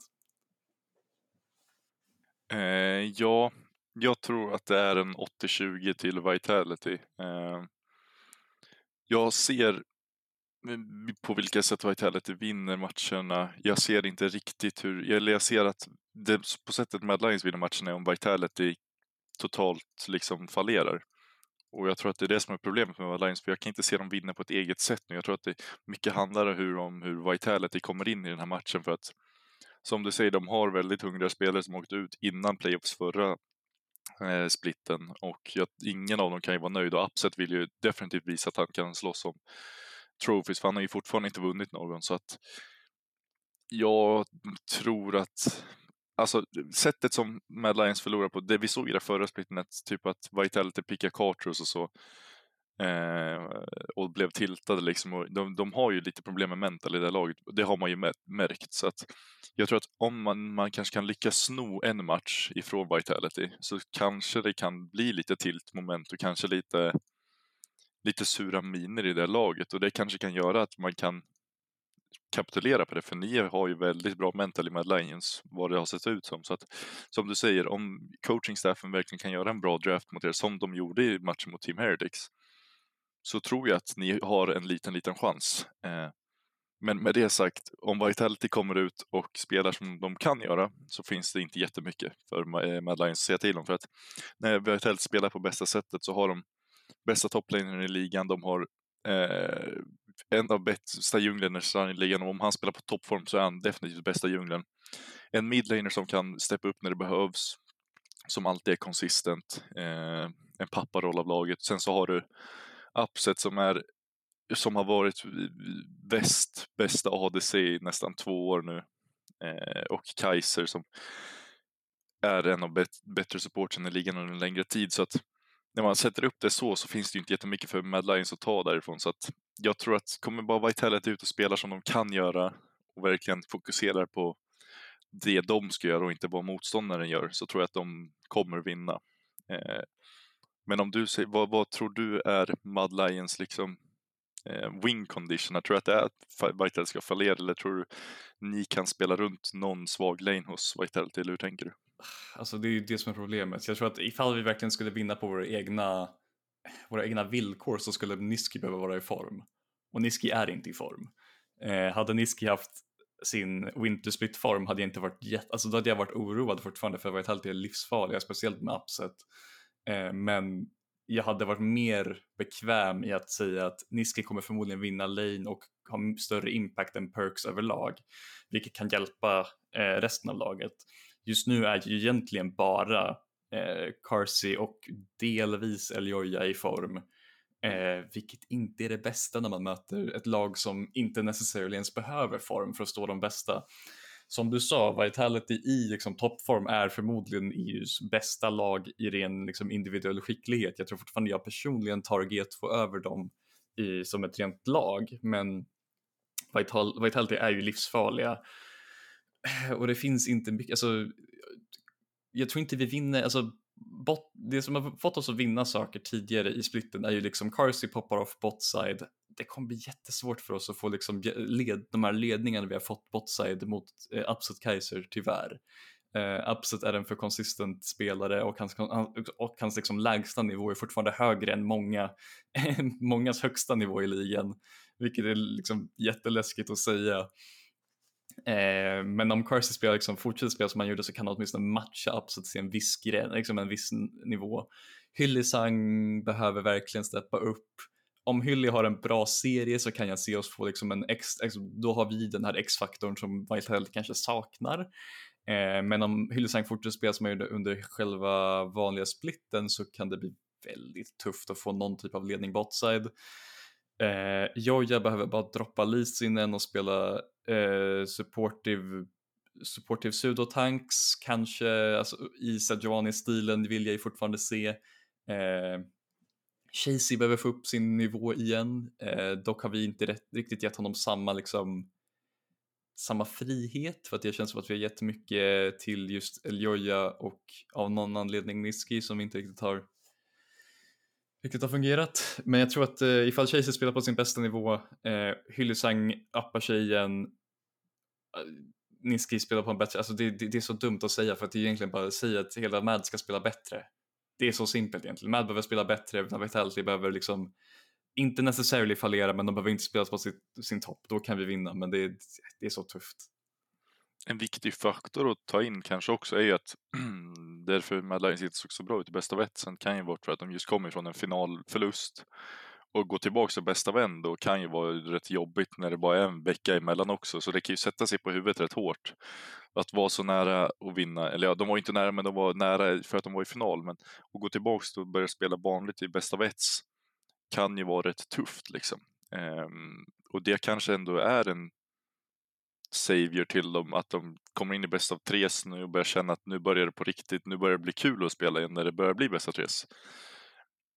[SPEAKER 1] Eh, ja, jag tror att det är en 80-20 till Vitality. Eh, jag ser på vilka sätt Vitality vinner matcherna. Jag ser inte riktigt hur, eller jag ser att det, på sättet Mad Lions vinner matcherna är om Vitality totalt liksom fallerar. Och jag tror att det är det som är problemet med Mad Lions, för jag kan inte se dem vinna på ett eget sätt nu. Jag tror att det mycket handlar om hur, om hur Vitality kommer in i den här matchen för att som du säger, de har väldigt hungriga spelare som åkt ut innan playoffs förra eh, splitten och jag, ingen av dem kan ju vara nöjd och Upset vill ju definitivt visa att han kan slåss om trophies för han har ju fortfarande inte vunnit någon så att jag tror att Alltså sättet som Mad Lions förlorar på, det vi såg i det förra splitnet, typ att Vitality pickade Carters och så eh, och blev tiltade liksom. Och de, de har ju lite problem med mental i det laget, det har man ju märkt. Så att jag tror att om man, man kanske kan lyckas sno en match ifrån Vitality så kanske det kan bli lite tiltmoment och kanske lite lite sura miner i det laget och det kanske kan göra att man kan kapitulera på det, för ni har ju väldigt bra mental i Mad Lions, vad det har sett ut som. Så att, som du säger, om coachingstaffen verkligen kan göra en bra draft mot er, som de gjorde i matchen mot Team Heretics, så tror jag att ni har en liten, liten chans. Eh, Men med det sagt, om Vitality kommer ut och spelar som de kan göra så finns det inte jättemycket för eh, Mad Lions att säga till om. För att när Vitality spelar på bästa sättet så har de bästa topplanern i ligan, de har eh, en av bästa djunglerna i ligan och om han spelar på toppform så är han definitivt bästa djungeln. En midlaner som kan steppa upp när det behövs, som alltid är konsistent, eh, en papparoll av laget. Sen så har du Upset som är som har varit väst bästa ADC i nästan två år nu. Eh, och Kaiser som är en av bet bättre supporten i ligan under en längre tid. Så att när man sätter upp det så så finns det ju inte jättemycket för Mad Lions att ta därifrån. Så att jag tror att kommer bara Vitality ut och spelar som de kan göra och verkligen fokuserar på det de ska göra och inte vad motståndaren gör så tror jag att de kommer vinna. Eh, men om du säger, vad, vad, tror du är Mad Lions liksom eh, win condition? Jag tror att det är att Vitality ska fallera eller tror du ni kan spela runt någon svag lane hos Vitality eller hur tänker du?
[SPEAKER 2] Alltså det är ju det som är problemet. Jag tror att ifall vi verkligen skulle vinna på våra egna, våra egna villkor så skulle Niski behöva vara i form. Och Niski är inte i form. Eh, hade Niski haft sin Wintersplit form hade jag inte varit jätte, alltså då hade jag varit oroad fortfarande för Vitality är livsfarliga, speciellt med upset. Eh, men jag hade varit mer bekväm i att säga att Niski kommer förmodligen vinna lane och ha större impact än Perks överlag, vilket kan hjälpa eh, resten av laget. Just nu är ju egentligen bara eh, Carsey och delvis Elioja i form, eh, vilket inte är det bästa när man möter ett lag som inte necessarily ens behöver form för att stå de bästa som du sa, Vitality i liksom, toppform är förmodligen EUs bästa lag i ren liksom, individuell skicklighet. Jag tror fortfarande jag personligen tar G2 över dem i, som ett rent lag, men Vital Vitality är ju livsfarliga. Och det finns inte mycket, alltså, jag tror inte vi vinner, alltså bot, det som har fått oss att vinna saker tidigare i splitten är ju liksom Carsey poppar off botside, det kommer bli jättesvårt för oss att få liksom led, de här ledningarna vi har fått botside mot eh, Upset Kaiser tyvärr. Uh, Upset är en för konsistent spelare och hans, och hans liksom lägsta nivå är fortfarande högre än många, mångas högsta nivå i ligan, vilket är liksom jätteläskigt att säga. Eh, men om Carsey spelar liksom, fortsätter spela som han gjorde så kan han åtminstone matcha Upset till en viss, gren, liksom en viss nivå. Hyllisang behöver verkligen steppa upp om Hylly har en bra serie så kan jag se oss få liksom en X, då har vi den här X-faktorn som Whitehead kanske saknar. Eh, men om Hyllisang fortsätter spela som han gjorde under själva vanliga splitten så kan det bli väldigt tufft att få någon typ av ledning botside. Eh, Joja behöver bara droppa Lisinen och spela eh, supportive supportive pseudotanks, kanske alltså, i Sejuani-stilen vill jag ju fortfarande se. Eh, Chasey behöver få upp sin nivå igen. Eh, dock har vi inte rätt, riktigt gett honom samma liksom samma frihet för att det känns som att vi har gett mycket till just Eljoja och av någon anledning Niski som vi inte riktigt har vilket har fungerat. Men jag tror att eh, ifall Chaser spelar på sin bästa nivå, eh, Hyllesang appar sig igen, eh, Niski spelar på en bättre, alltså det, det, det, är så dumt att säga för att det är egentligen bara att säga att hela Mad ska spela bättre det är så simpelt egentligen. Mad behöver spela bättre, Vitality behöver liksom inte necessarily fallera men de behöver inte spela på sitt, sin topp, då kan vi vinna men det det är så tufft.
[SPEAKER 1] En viktig faktor att ta in kanske också är ju att därför Mad Lions inte såg så bra ut i bästa av sen kan ju vara för att de just kommer från en finalförlust och gå tillbaka till bästa vän då kan ju vara rätt jobbigt när det bara är en vecka emellan också. Så det kan ju sätta sig på huvudet rätt hårt. Att vara så nära att vinna, eller ja, de var inte nära men de var nära för att de var i final. Men att gå tillbaka och börja spela vanligt i bästa vets kan ju vara rätt tufft liksom. Ehm, och det kanske ändå är en savior till dem, att de kommer in i bäst av tres nu och börjar känna att nu börjar det på riktigt, nu börjar det bli kul att spela igen när det börjar bli bäst av tres.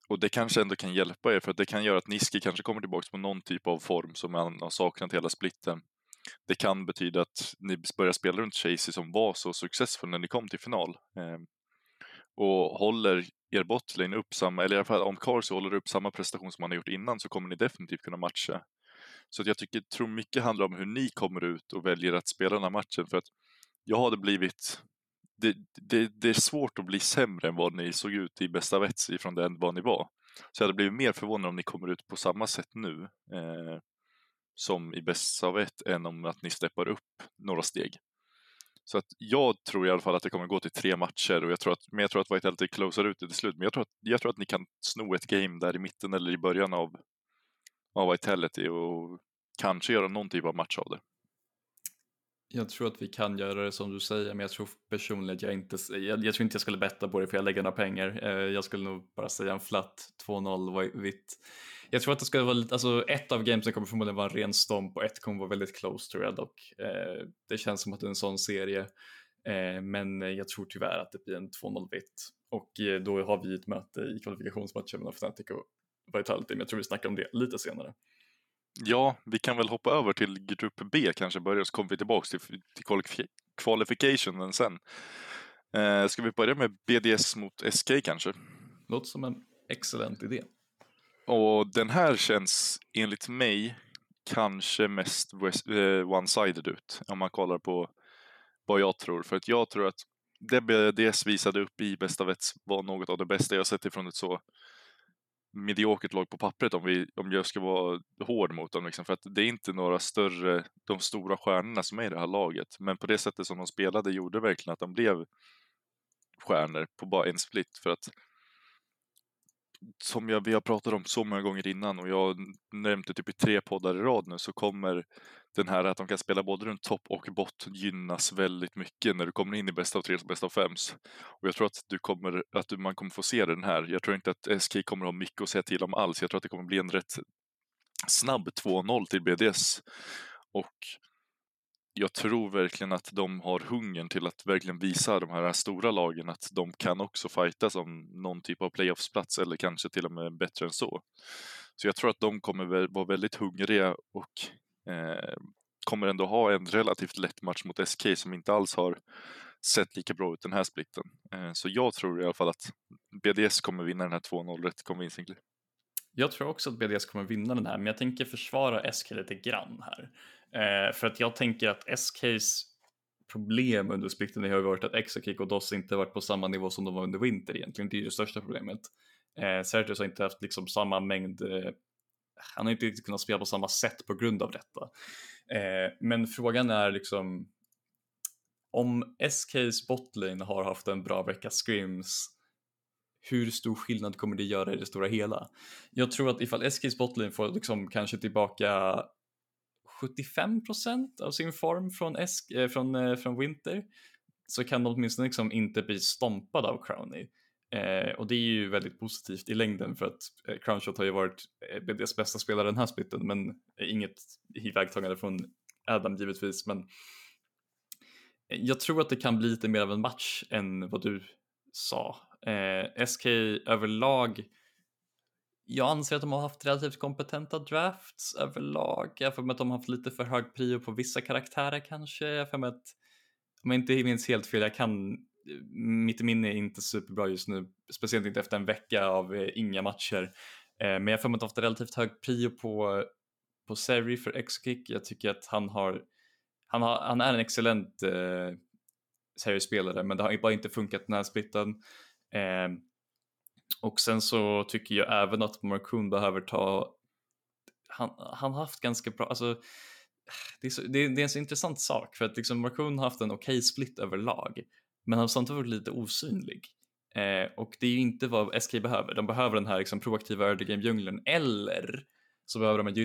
[SPEAKER 1] Och det kanske ändå kan hjälpa er för att det kan göra att Niski kanske kommer tillbaka på någon typ av form som man har saknat hela splitten. Det kan betyda att ni börjar spela runt Chasey som var så successful när ni kom till final. Eh, och håller er botlane upp samma, eller i alla fall om Carsey håller upp samma prestation som han har gjort innan så kommer ni definitivt kunna matcha. Så jag tycker, tror mycket handlar om hur ni kommer ut och väljer att spela den här matchen för att jag hade blivit det, det, det, är svårt att bli sämre än vad ni såg ut i bästa vets ifrån den vad ni var. Så jag hade blivit mer förvånad om ni kommer ut på samma sätt nu. Eh, som i bästa av ett än om att ni steppar upp några steg. Så att jag tror i alla fall att det kommer gå till tre matcher, och jag tror att, men jag tror att Vitality closar ut det till slut. Men jag tror, att, jag tror att ni kan sno ett game där i mitten eller i början av, av Vitality och kanske göra någon typ av match av det.
[SPEAKER 2] Jag tror att vi kan göra det som du säger, men jag tror personligen att jag inte, jag, jag tror inte jag skulle betta på det för jag lägger några pengar. Eh, jag skulle nog bara säga en flat 2-0 vitt. Jag tror att det skulle vara lite, alltså ett av gamesen kommer förmodligen vara en ren stomp och ett kommer vara väldigt close tror jag dock. Eh, det känns som att det är en sån serie, eh, men jag tror tyvärr att det blir en 2-0 vitt. Och då har vi ett möte i kvalifikationsmatchen mellan Fnatic och Vitality, men jag tror vi snackar om det lite senare.
[SPEAKER 1] Ja, vi kan väl hoppa över till grupp B kanske, börja så kommer vi tillbaka till, till qualificationen sen. Eh, ska vi börja med BDS mot SK kanske?
[SPEAKER 2] Låter som en excellent idé.
[SPEAKER 1] Och den här känns enligt mig kanske mest eh, one-sided ut om man kollar på vad jag tror. För att jag tror att det BDS visade upp i bästa vets var något av det bästa jag sett ifrån ett så mediokert lag på pappret om, vi, om jag ska vara hård mot dem. Liksom. För att det är inte några större, de stora stjärnorna som är i det här laget. Men på det sättet som de spelade gjorde verkligen att de blev stjärnor på bara en split. För att som jag, vi har pratat om så många gånger innan och jag nämnde typ i tre poddar i rad nu så kommer den här att de kan spela både runt topp och bott gynnas väldigt mycket när du kommer in i bästa av tre och bästa av fems. Och jag tror att, du kommer, att man kommer få se den här. Jag tror inte att SK kommer ha mycket att säga till om alls. Jag tror att det kommer bli en rätt snabb 2-0 till BDS. Och jag tror verkligen att de har hungern till att verkligen visa de här stora lagen att de kan också fightas om någon typ av playoffsplats eller kanske till och med bättre än så. Så jag tror att de kommer vara väldigt hungriga och eh, kommer ändå ha en relativt lätt match mot SK som inte alls har sett lika bra ut den här splitten. Eh, så jag tror i alla fall att BDS kommer vinna den här 2-0 rätt convincingly.
[SPEAKER 2] Jag tror också att BDS kommer vinna den här, men jag tänker försvara SK lite grann här. Eh, för att jag tänker att SKs problem under splitten har varit att Exakick och DOS inte varit på samma nivå som de var under Winter egentligen. Det är det största problemet. Eh, Certus har inte haft liksom samma mängd, eh, han har inte riktigt kunnat spela på samma sätt på grund av detta. Eh, men frågan är liksom om SKs botlane har haft en bra vecka scrims hur stor skillnad kommer det göra i det stora hela? Jag tror att ifall SKs botlane får liksom kanske tillbaka 75% av sin form från, Esk, äh, från, äh, från Winter så kan de åtminstone liksom inte bli stompad av Crowny. Eh, och det är ju väldigt positivt i längden för att eh, Crownshot har ju varit eh, BDs bästa spelare den här splitten men eh, inget ivägtagande från Adam givetvis men jag tror att det kan bli lite mer av en match än vad du sa. Eh, SK överlag jag anser att de har haft relativt kompetenta drafts överlag. Jag får med att de har haft lite för hög prio på vissa karaktärer kanske. Jag får med att, om jag inte minns helt fel, jag kan, eh, mitt minne är inte superbra just nu, speciellt inte efter en vecka av eh, inga matcher. Eh, men jag får med att de har haft relativt hög prio på, på Seri för X-Kick. Jag tycker att han har, han, har, han är en excellent eh, seriespelare, men det har bara inte funkat den här splitten. Eh, och sen så tycker jag även att Markoon behöver ta, han, har haft ganska bra, alltså det är, så, det, är, det är en så intressant sak för att liksom Markoon har haft en okej okay split överlag men han har samtidigt varit lite osynlig. Eh, och det är ju inte vad SK behöver, de behöver den här liksom, proaktiva early game djungeln eller så behöver de en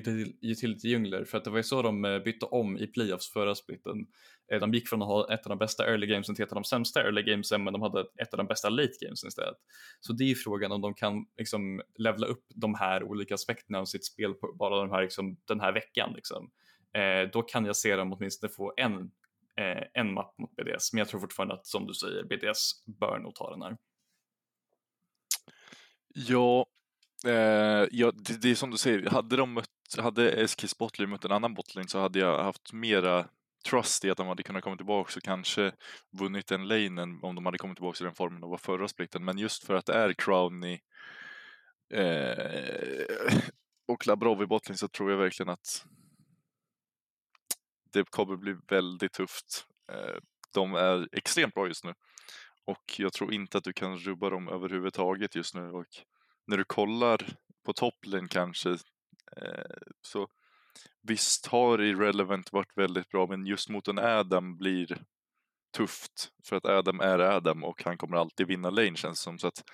[SPEAKER 2] utility jungler för att det var ju så de eh, bytte om i playoffs förra splitten. Eh, de gick från att ha ett av de bästa early gamesen till ett av de sämsta early gamesen men de hade ett av de bästa late gamesen istället. Så det är frågan om de kan liksom levla upp de här olika aspekterna av sitt spel på bara de här, liksom, den här veckan. Liksom. Eh, då kan jag se dem åtminstone få en, eh, en mapp mot BDS men jag tror fortfarande att som du säger BDS bör nog ta den här.
[SPEAKER 1] Ja, Eh, ja, det, det, är som du säger, hade de mött, hade SKs botlane mött en annan botlane så hade jag haft mera trust i att de hade kunnat komma tillbaka och kanske vunnit den lanen om de hade kommit tillbaka i den formen de var förra splitten. Men just för att det är Crowny eh, och Labrov i botlane så tror jag verkligen att det kommer bli väldigt tufft. Eh, de är extremt bra just nu och jag tror inte att du kan rubba dem överhuvudtaget just nu och när du kollar på topplen kanske eh, så visst har Irrelevant varit väldigt bra, men just mot en Adam blir tufft. För att Adam är Adam och han kommer alltid vinna lane känns som. Så att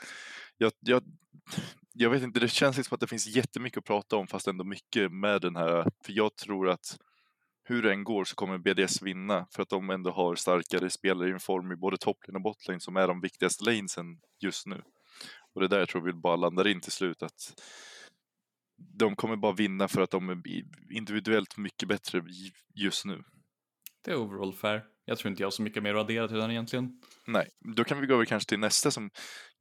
[SPEAKER 1] jag, jag, jag vet inte, det känns som att det finns jättemycket att prata om fast ändå mycket med den här. För jag tror att hur det än går så kommer BDS vinna för att de ändå har starkare spelare i form i både toplane och botlane som är de viktigaste lanesen just nu. Och det är där jag tror vi bara landar in till slut att de kommer bara vinna för att de är individuellt mycket bättre just nu.
[SPEAKER 2] Det är overall fair. Jag tror inte jag har så mycket mer att addera till den egentligen.
[SPEAKER 1] Nej, då kan vi gå över kanske till nästa som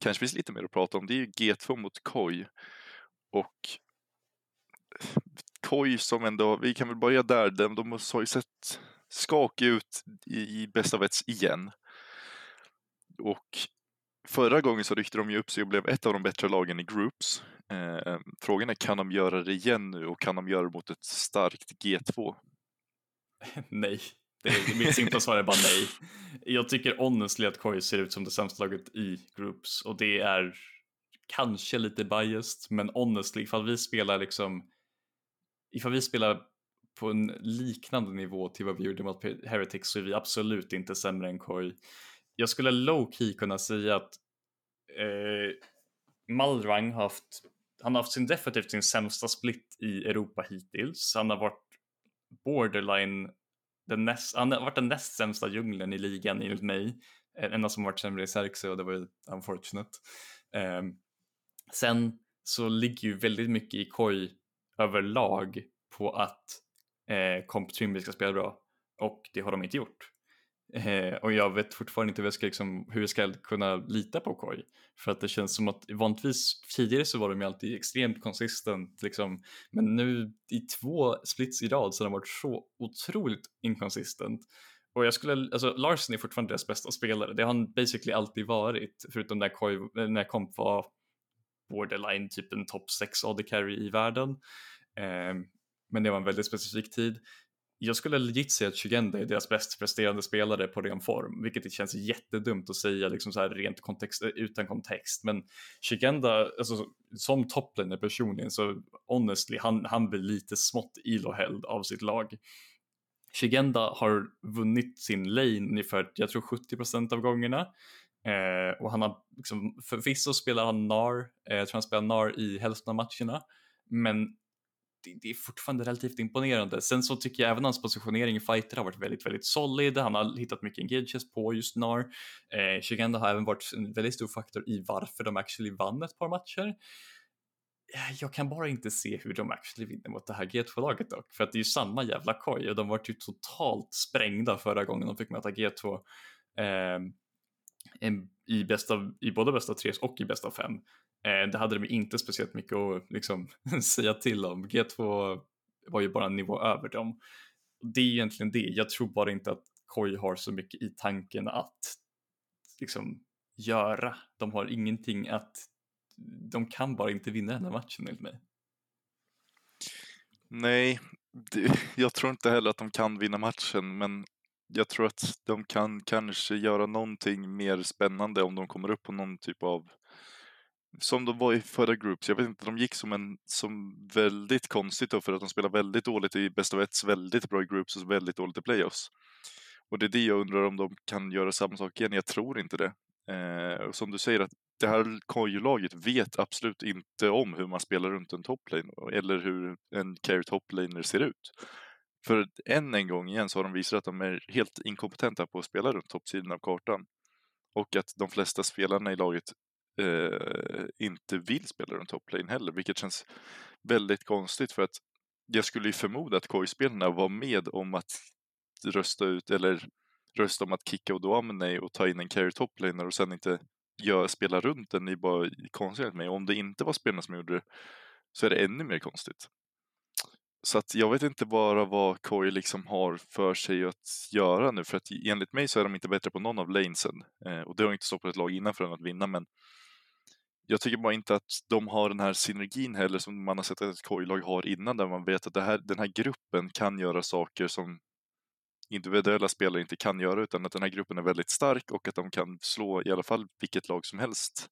[SPEAKER 1] kanske finns lite mer att prata om. Det är ju G2 mot Koi. Och Koi som ändå, vi kan väl börja där, de, de har ju sett skakiga ut i, i bästa av igen. Och förra gången så ryckte de ju upp sig och blev ett av de bättre lagen i groups. Eh, frågan är, kan de göra det igen nu och kan de göra det mot ett starkt G2?
[SPEAKER 2] nej. Det är, mitt simpla svar är bara nej. Jag tycker honestly att Koi ser ut som det sämsta laget i groups och det är kanske lite biased men honestly ifall vi spelar liksom ifall vi spelar på en liknande nivå till vad vi gjorde mot Heretics så är vi absolut inte sämre än Koi. Jag skulle low key kunna säga att eh, Malrang har haft han har haft sin definitivt sin sämsta split i Europa hittills. Han har varit borderline den näst, han har varit den näst sämsta djungeln i ligan enligt mig. En Enda som varit sämre i Xerxe och det var ju unfortunate. Eh, sen så ligger ju väldigt mycket i koj överlag på att eh, Comp ska spela bra och det har de inte gjort. Eh, och jag vet fortfarande inte hur jag, ska, liksom, hur jag ska kunna lita på Koi. För att det känns som att vanligtvis tidigare så var de ju alltid extremt konsistent liksom. Men nu i två splits i rad så har de varit så otroligt inkonsistent. Och jag skulle, alltså Larsen är fortfarande deras bästa spelare. Det har han basically alltid varit. Förutom när, Koi, eh, när Komp var borderline typ en topp 6 AD carry i världen. Eh, men det var en väldigt specifik tid jag skulle legit säga att Shugenda är deras bäst presterande spelare på ren form, vilket det känns jättedumt att säga liksom så här rent kontext, eh, utan kontext. Men Shugenda, alltså, som toplaner personligen, så honestly, han, han blir lite smått ilohälld av sitt lag. Shigenda har vunnit sin lane ungefär, jag tror 70% av gångerna. Eh, och han har, liksom, förvisso spelar han NAR, eh, jag tror han spelar NAR i hälften av matcherna. Men det, är fortfarande relativt imponerande. Sen så tycker jag även hans positionering i fighter har varit väldigt, väldigt solid. Han har hittat mycket engages på just NAR. Eh, Shigenda har även varit en väldigt stor faktor i varför de actually vann ett par matcher. Eh, jag kan bara inte se hur de actually vinner mot det här G2-laget dock, för att det är ju samma jävla koj och de var ju totalt sprängda förra gången de fick möta G2 eh, i, bästa, i både bästa tre och i bästa fem. Eh, det hade de inte speciellt mycket att liksom, säga till om. G2 var ju bara en nivå över dem. Det är egentligen det. Jag tror bara inte att Koi har så mycket i tanken att liksom göra. De har ingenting att, de kan bara inte vinna den här matchen enligt mig.
[SPEAKER 1] Nej, det, jag tror inte heller att de kan vinna matchen, men jag tror att de kan kanske göra någonting mer spännande om de kommer upp på någon typ av som de var i förra Groups. Jag vet inte, de gick som en som väldigt konstigt då för att de spelar väldigt dåligt i bäst av ett, väldigt bra i Groups och väldigt dåligt i Playoffs. Och det är det jag undrar om de kan göra samma sak igen. Jag tror inte det. Eh, och som du säger, att det här KJ-laget vet absolut inte om hur man spelar runt en toplane eller hur en carry toplaner ser ut. För än en gång igen så har de visat att de är helt inkompetenta på att spela runt toppsidan av kartan. Och att de flesta spelarna i laget eh, inte vill spela runt toplane heller, vilket känns väldigt konstigt för att jag skulle ju förmoda att KOI-spelarna var med om att rösta ut eller rösta om att kicka och Odoamene och ta in en carry toplaner och sen inte gör, spela runt den. Det är bara konstigt med. Om det inte var spelarna som gjorde det så är det ännu mer konstigt. Så att jag vet inte bara vad Koi liksom har för sig att göra nu, för att enligt mig så är de inte bättre på någon av lanesen. Eh, och det har inte stoppat ett lag innan för att vinna, men jag tycker bara inte att de har den här synergin heller som man har sett att ett Koi-lag har innan, där man vet att det här, den här gruppen kan göra saker som individuella spelare inte kan göra, utan att den här gruppen är väldigt stark och att de kan slå i alla fall vilket lag som helst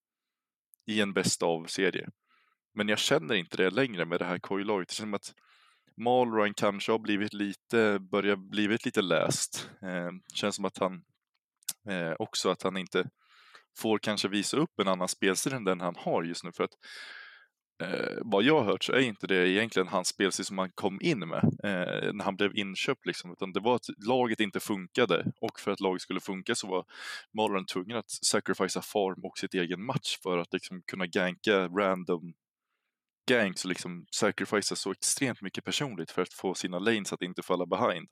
[SPEAKER 1] i en bäst av serie. Men jag känner inte det längre med det här Koi-laget. Det känns som att Malroy kanske har blivit lite, börjar blivit lite läst. Eh, känns som att han eh, också att han inte får kanske visa upp en annan spelstil än den han har just nu. För att eh, vad jag har hört så är inte det egentligen hans spelstil som han kom in med eh, när han blev inköpt. Liksom, utan det var att laget inte funkade och för att laget skulle funka så var Marlon tvungen att sacrificea farm och sitt egen match för att liksom, kunna ganka random ganks och liksom sacrificea så extremt mycket personligt för att få sina lanes att inte falla behind.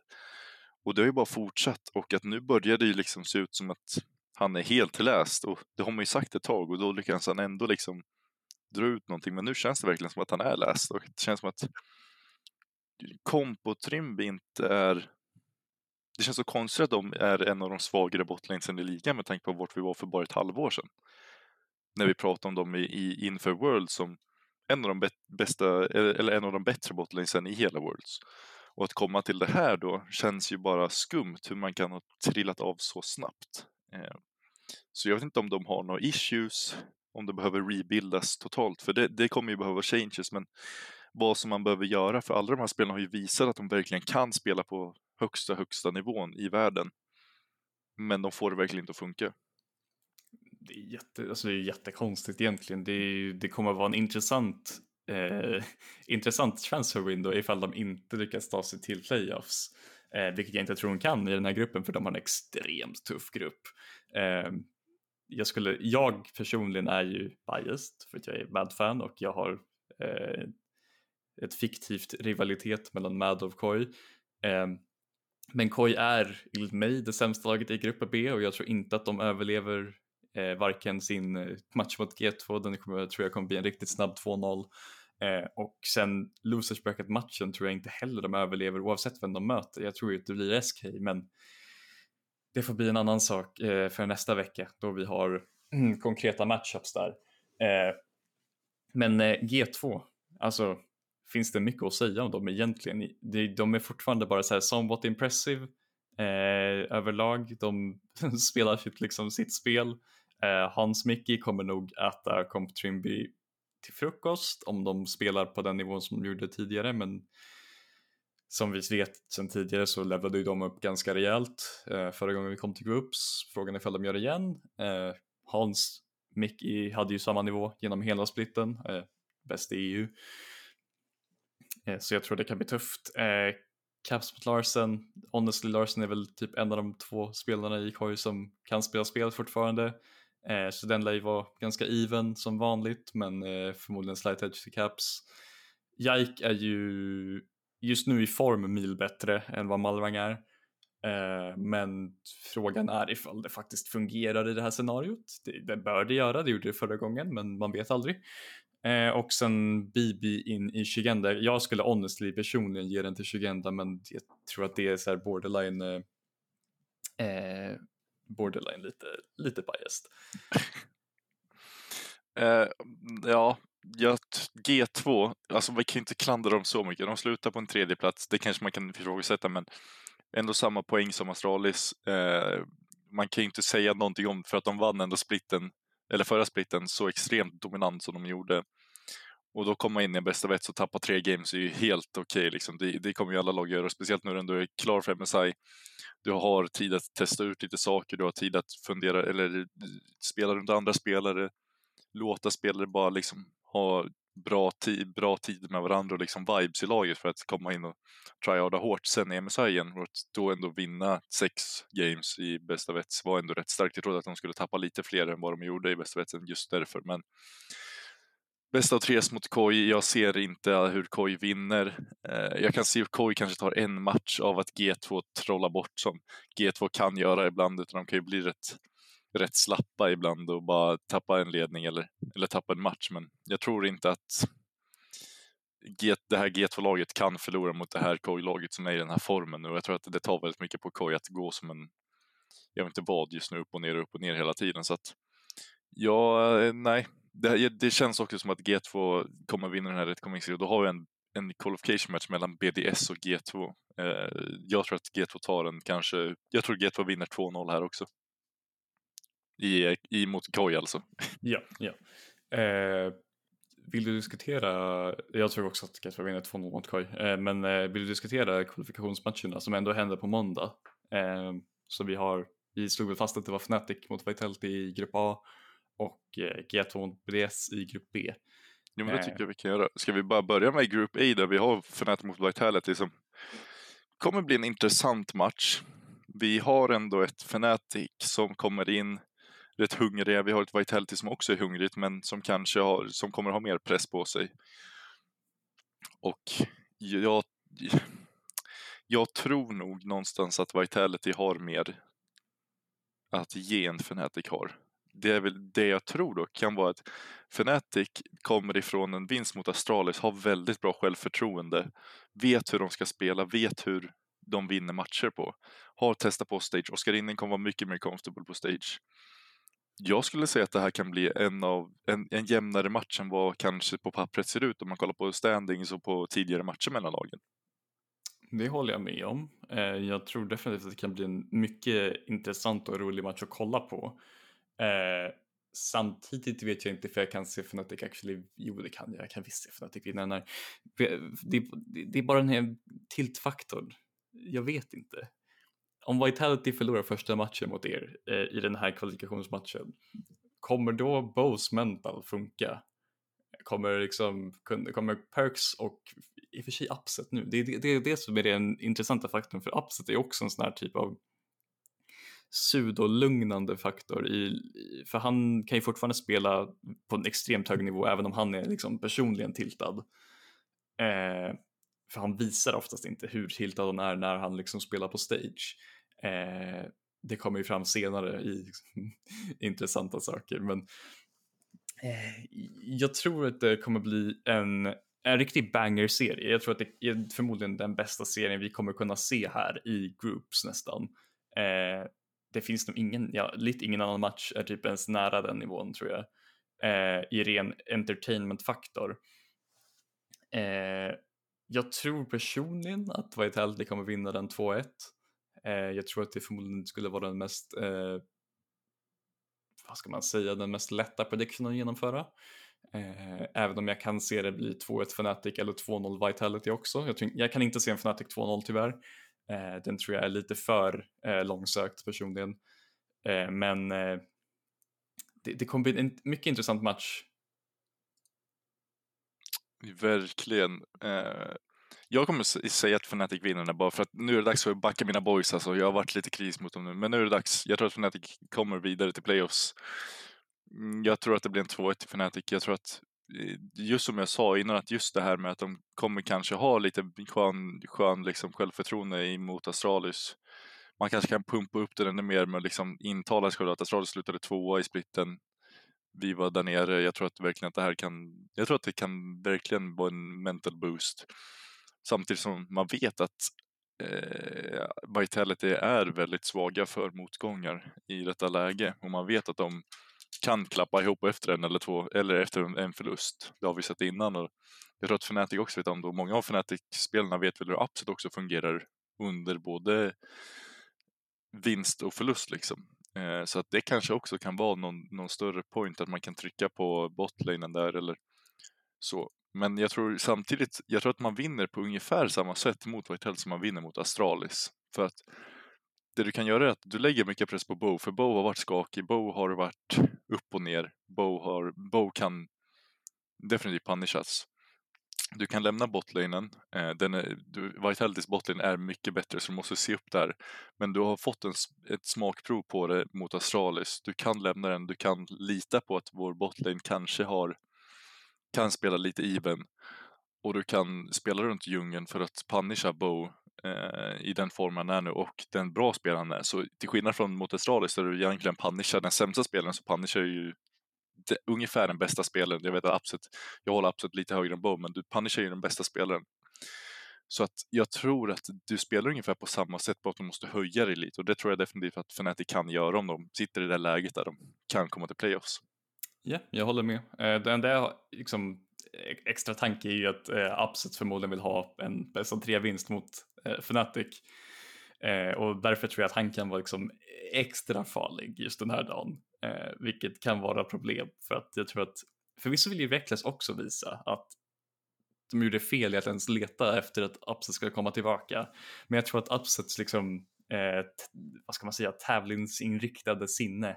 [SPEAKER 1] Och det har ju bara fortsatt och att nu börjar det ju liksom se ut som att han är helt läst och det har man ju sagt ett tag och då lyckas han ändå liksom dra ut någonting. Men nu känns det verkligen som att han är läst och det känns som att Komp och Trimby inte är det känns så konstigt att de är en av de svagare bottlingsen i ligan med tanke på vart vi var för bara ett halvår sedan. När vi pratade om dem i, i Inför World som en av de bästa, eller en av de bättre bottlingsen i hela Worlds. Och att komma till det här då känns ju bara skumt hur man kan ha trillat av så snabbt. Eh, så jag vet inte om de har några issues, om det behöver rebuildas totalt, för det, det kommer ju behöva changes, men vad som man behöver göra, för alla de här spelarna har ju visat att de verkligen kan spela på högsta, högsta nivån i världen. Men de får det verkligen inte att funka.
[SPEAKER 2] Det är, jätte, alltså det är jättekonstigt egentligen. Det, är, det kommer att vara en intressant, eh, intressant transfer window ifall de inte lyckas ta sig till playoffs. Eh, vilket jag inte tror hon kan i den här gruppen för de har en extremt tuff grupp. Eh, jag, skulle, jag personligen är ju biased för att jag är Mad-fan och jag har eh, ett fiktivt rivalitet mellan Mad och Koi. Eh, men Koi är enligt mig det sämsta laget i grupp B och jag tror inte att de överlever eh, varken sin eh, match mot G2, den kommer, tror jag kommer bli en riktigt snabb 2-0 Eh, och sen losers bracket matchen tror jag inte heller de överlever oavsett vem de möter. Jag tror ju att det blir SK men det får bli en annan sak eh, för nästa vecka då vi har mm, konkreta matchups där. Eh, men eh, G2, alltså finns det mycket att säga om dem egentligen. De, de är fortfarande bara så här somewhat impressive eh, överlag. De spelar sitt, liksom sitt spel. Eh, Hans Mickey kommer nog äta Comp Trimby till frukost om de spelar på den nivån som de gjorde tidigare men som vi vet sen tidigare så levlade ju de upp ganska rejält eh, förra gången vi kom till groups. Frågan är ifall de gör det igen. Eh, Hans Mickey hade ju samma nivå genom hela splitten, eh, bäst i EU. Eh, så jag tror det kan bli tufft. Eh, Caps mot Larsen, honestly Larsen är väl typ en av de två spelarna i KOI som kan spela spel fortfarande. Eh, så den lär ju vara ganska even som vanligt men eh, förmodligen slight edge till caps. Jike är ju just nu i form mil bättre än vad Malvang är. Eh, men frågan är ifall det faktiskt fungerar i det här scenariot. Det, det bör det göra, det gjorde det förra gången men man vet aldrig. Eh, och sen BB in i Shigenda. Jag skulle honestly personligen ge den till Shigenda men jag tror att det är så här borderline eh, eh borderline lite, lite biased.
[SPEAKER 1] uh, ja, jag, G2, alltså vi kan inte klandra dem så mycket. De slutar på en tredje plats. det kanske man kan ifrågasätta, men ändå samma poäng som Astralis. Uh, man kan ju inte säga någonting om för att de vann ändå splitten, eller förra splitten, så extremt dominant som de gjorde. Och då komma in i en bästa vets och tappa tre games är ju helt okej. Okay, liksom. det, det, kommer ju alla lag göra, speciellt nu när du är klar för MSI. Du har tid att testa ut lite saker, du har tid att fundera eller eh, spela runt andra spelare, låta spelare bara liksom ha bra, tid, bra tid med varandra och liksom vibes i laget för att komma in och tryharda hårt sen i MSI igen och att då ändå vinna sex games i bästa vets var ändå rätt starkt. Jag trodde att de skulle tappa lite fler än vad de gjorde i bästa vetsen just därför, men Bästa av tre mot Koi. Jag ser inte hur Koi vinner. Eh, jag kan se hur Koi kanske tar en match av att G2 trollar bort som G2 kan göra ibland, utan de kan ju bli rätt, rätt slappa ibland och bara tappa en ledning eller, eller tappa en match. Men jag tror inte att G, det här G2-laget kan förlora mot det här Koi-laget som är i den här formen och jag tror att det tar väldigt mycket på Koi att gå som en, jag vet inte vad just nu, upp och ner, upp och ner hela tiden. Så att, ja, eh, nej, det, det, känns också som att G2 kommer vinna den här rättkommingsserien. Då har vi en, en qualification match mellan BDS och G2. Eh, jag tror att G2 tar den kanske, jag tror G2 vinner 2-0 här också. I, i mot Koi alltså.
[SPEAKER 2] Ja, ja. Eh, vill du diskutera, jag tror också att G2 vinner 2-0 mot KOI, eh, men eh, vill du diskutera kvalifikationsmatcherna som ändå händer på måndag? Eh, så vi har, vi slog väl fast att det var Fnatic mot Vitality i grupp A och G2 mot BDS i grupp B.
[SPEAKER 1] Jo men det tycker jag vi kan göra. Ska vi bara börja med grupp A där vi har Fnatic mot Vitality som kommer bli en intressant match. Vi har ändå ett Fnatic som kommer in rätt hungriga. Vi har ett Vitality som också är hungrigt, men som kanske har, som kommer ha mer press på sig. Och jag, jag tror nog någonstans att Vitality har mer att ge än Fnatic har. Det är väl det jag tror då kan vara att Fnatic kommer ifrån en vinst mot Astralis, har väldigt bra självförtroende, vet hur de ska spela, vet hur de vinner matcher på. Har testat på stage. Oskar Inning kommer vara mycket mer comfortable på stage jag skulle säga att det här kan bli en, av, en, en jämnare match än vad kanske på pappret ser ut om man kollar på standings och på tidigare matcher mellan lagen.
[SPEAKER 2] Det håller jag med om. Eh, jag tror definitivt att det kan bli en mycket intressant och rolig match att kolla på. Eh, samtidigt vet jag inte för jag kan se Fnatic actually, jo det kan jag, jag kan visst se Fnatic vinna den det, det, det är bara den här tiltfaktorn. Jag vet inte om Vitality förlorar första matchen mot er eh, i den här kvalifikationsmatchen, kommer då Bows mental funka? Kommer, liksom, kommer Perks och i och för sig Upset nu, det är det, det, det som är den intressanta faktorn för Upset är också en sån här typ av pseudolugnande faktor i, för han kan ju fortfarande spela på en extremt hög nivå även om han är liksom personligen tiltad. Eh, för han visar oftast inte hur tiltad han är när han liksom spelar på stage. Eh, det kommer ju fram senare i intressanta saker, men eh, jag tror att det kommer bli en, en riktig banger-serie. Jag tror att det är förmodligen den bästa serien vi kommer kunna se här i groups nästan. Eh, det finns nog ingen, ja, lite ingen annan match är typ ens nära den nivån tror jag. Eh, I ren entertainment-faktor. Eh, jag tror personligen att Vitality kommer vinna den 2-1. Eh, jag tror att det förmodligen skulle vara den mest, eh, vad ska man säga, den mest lätta predictionen att genomföra. Eh, även om jag kan se det bli 2-1 Fnatic eller 2-0 Vitality också. Jag, jag, kan inte se en Fnatic 2-0 tyvärr. Eh, den tror jag är lite för eh, långsökt personligen. Eh, men eh, det, det kommer bli en mycket intressant match
[SPEAKER 1] Verkligen. Eh, jag kommer säga att Fnatic vinner den bara för att nu är det dags för att backa mina boys alltså. Jag har varit lite kris mot dem nu, men nu är det dags. Jag tror att Fnatic kommer vidare till playoffs. Mm, jag tror att det blir en 2-1 till Fnatic. Jag tror att Eh, just som jag sa innan, att just det här med att de kommer kanske ha lite skön, skön liksom självförtroende emot Astralis. Man kanske kan pumpa upp det ännu mer med att liksom intala sig själv att Astralis slutade tvåa i splitten. Vi var där nere. Jag tror att verkligen att det här kan, jag tror att det kan verkligen vara en mental boost. Samtidigt som man vet att eh, Vitality är väldigt svaga för motgångar i detta läge och man vet att de kan klappa ihop efter en eller två eller efter en förlust. Det har vi sett innan och jag tror att Fnatic också vet om det många av Fnatic-spelarna vet väl hur Upset också fungerar under både vinst och förlust liksom. Eh, så att det kanske också kan vara någon, någon större point att man kan trycka på botlanen där eller så. Men jag tror samtidigt, jag tror att man vinner på ungefär samma sätt mot Whitehell som man vinner mot Astralis. För att det du kan göra är att du lägger mycket press på Bo, för Bo har varit skakig, Bo har varit upp och ner, Bo, har, Bo kan definitivt punishas. Du kan lämna botlanen, eh, den är, du, botlane är mycket bättre så du måste se upp där. Men du har fått en, ett smakprov på det mot Astralis, du kan lämna den, du kan lita på att vår botlane kanske har kan spela lite even. Och du kan spela runt djungeln för att punisha Bo eh, i den form han är nu och den bra spelaren han är. Så till skillnad från mot Astralis där du egentligen punishar den sämsta spelaren så punishar du ju det, ungefär den bästa spelaren. Jag vet att Upset, jag håller Upset lite högre än Bow, men du punishar ju den bästa spelaren. Så att jag tror att du spelar ungefär på samma sätt, bara att du måste höja dig lite och det tror jag definitivt att Fnatic kan göra om de sitter i det läget där de kan komma till playoffs.
[SPEAKER 2] Ja, jag håller med. Eh, det enda jag liksom, e-, extra tanke är ju att eh, Upset förmodligen vill ha en bästa tre-vinst mot Eh, Fnatic. Eh, och därför tror jag att han kan vara liksom extra farlig just den här dagen. Eh, vilket kan vara problem för att jag tror att förvisso vill ju Reckless också visa att de gjorde fel i att ens leta efter att Upset ska komma tillbaka. Men jag tror att Upsets liksom, eh, vad ska man säga, tävlingsinriktade sinne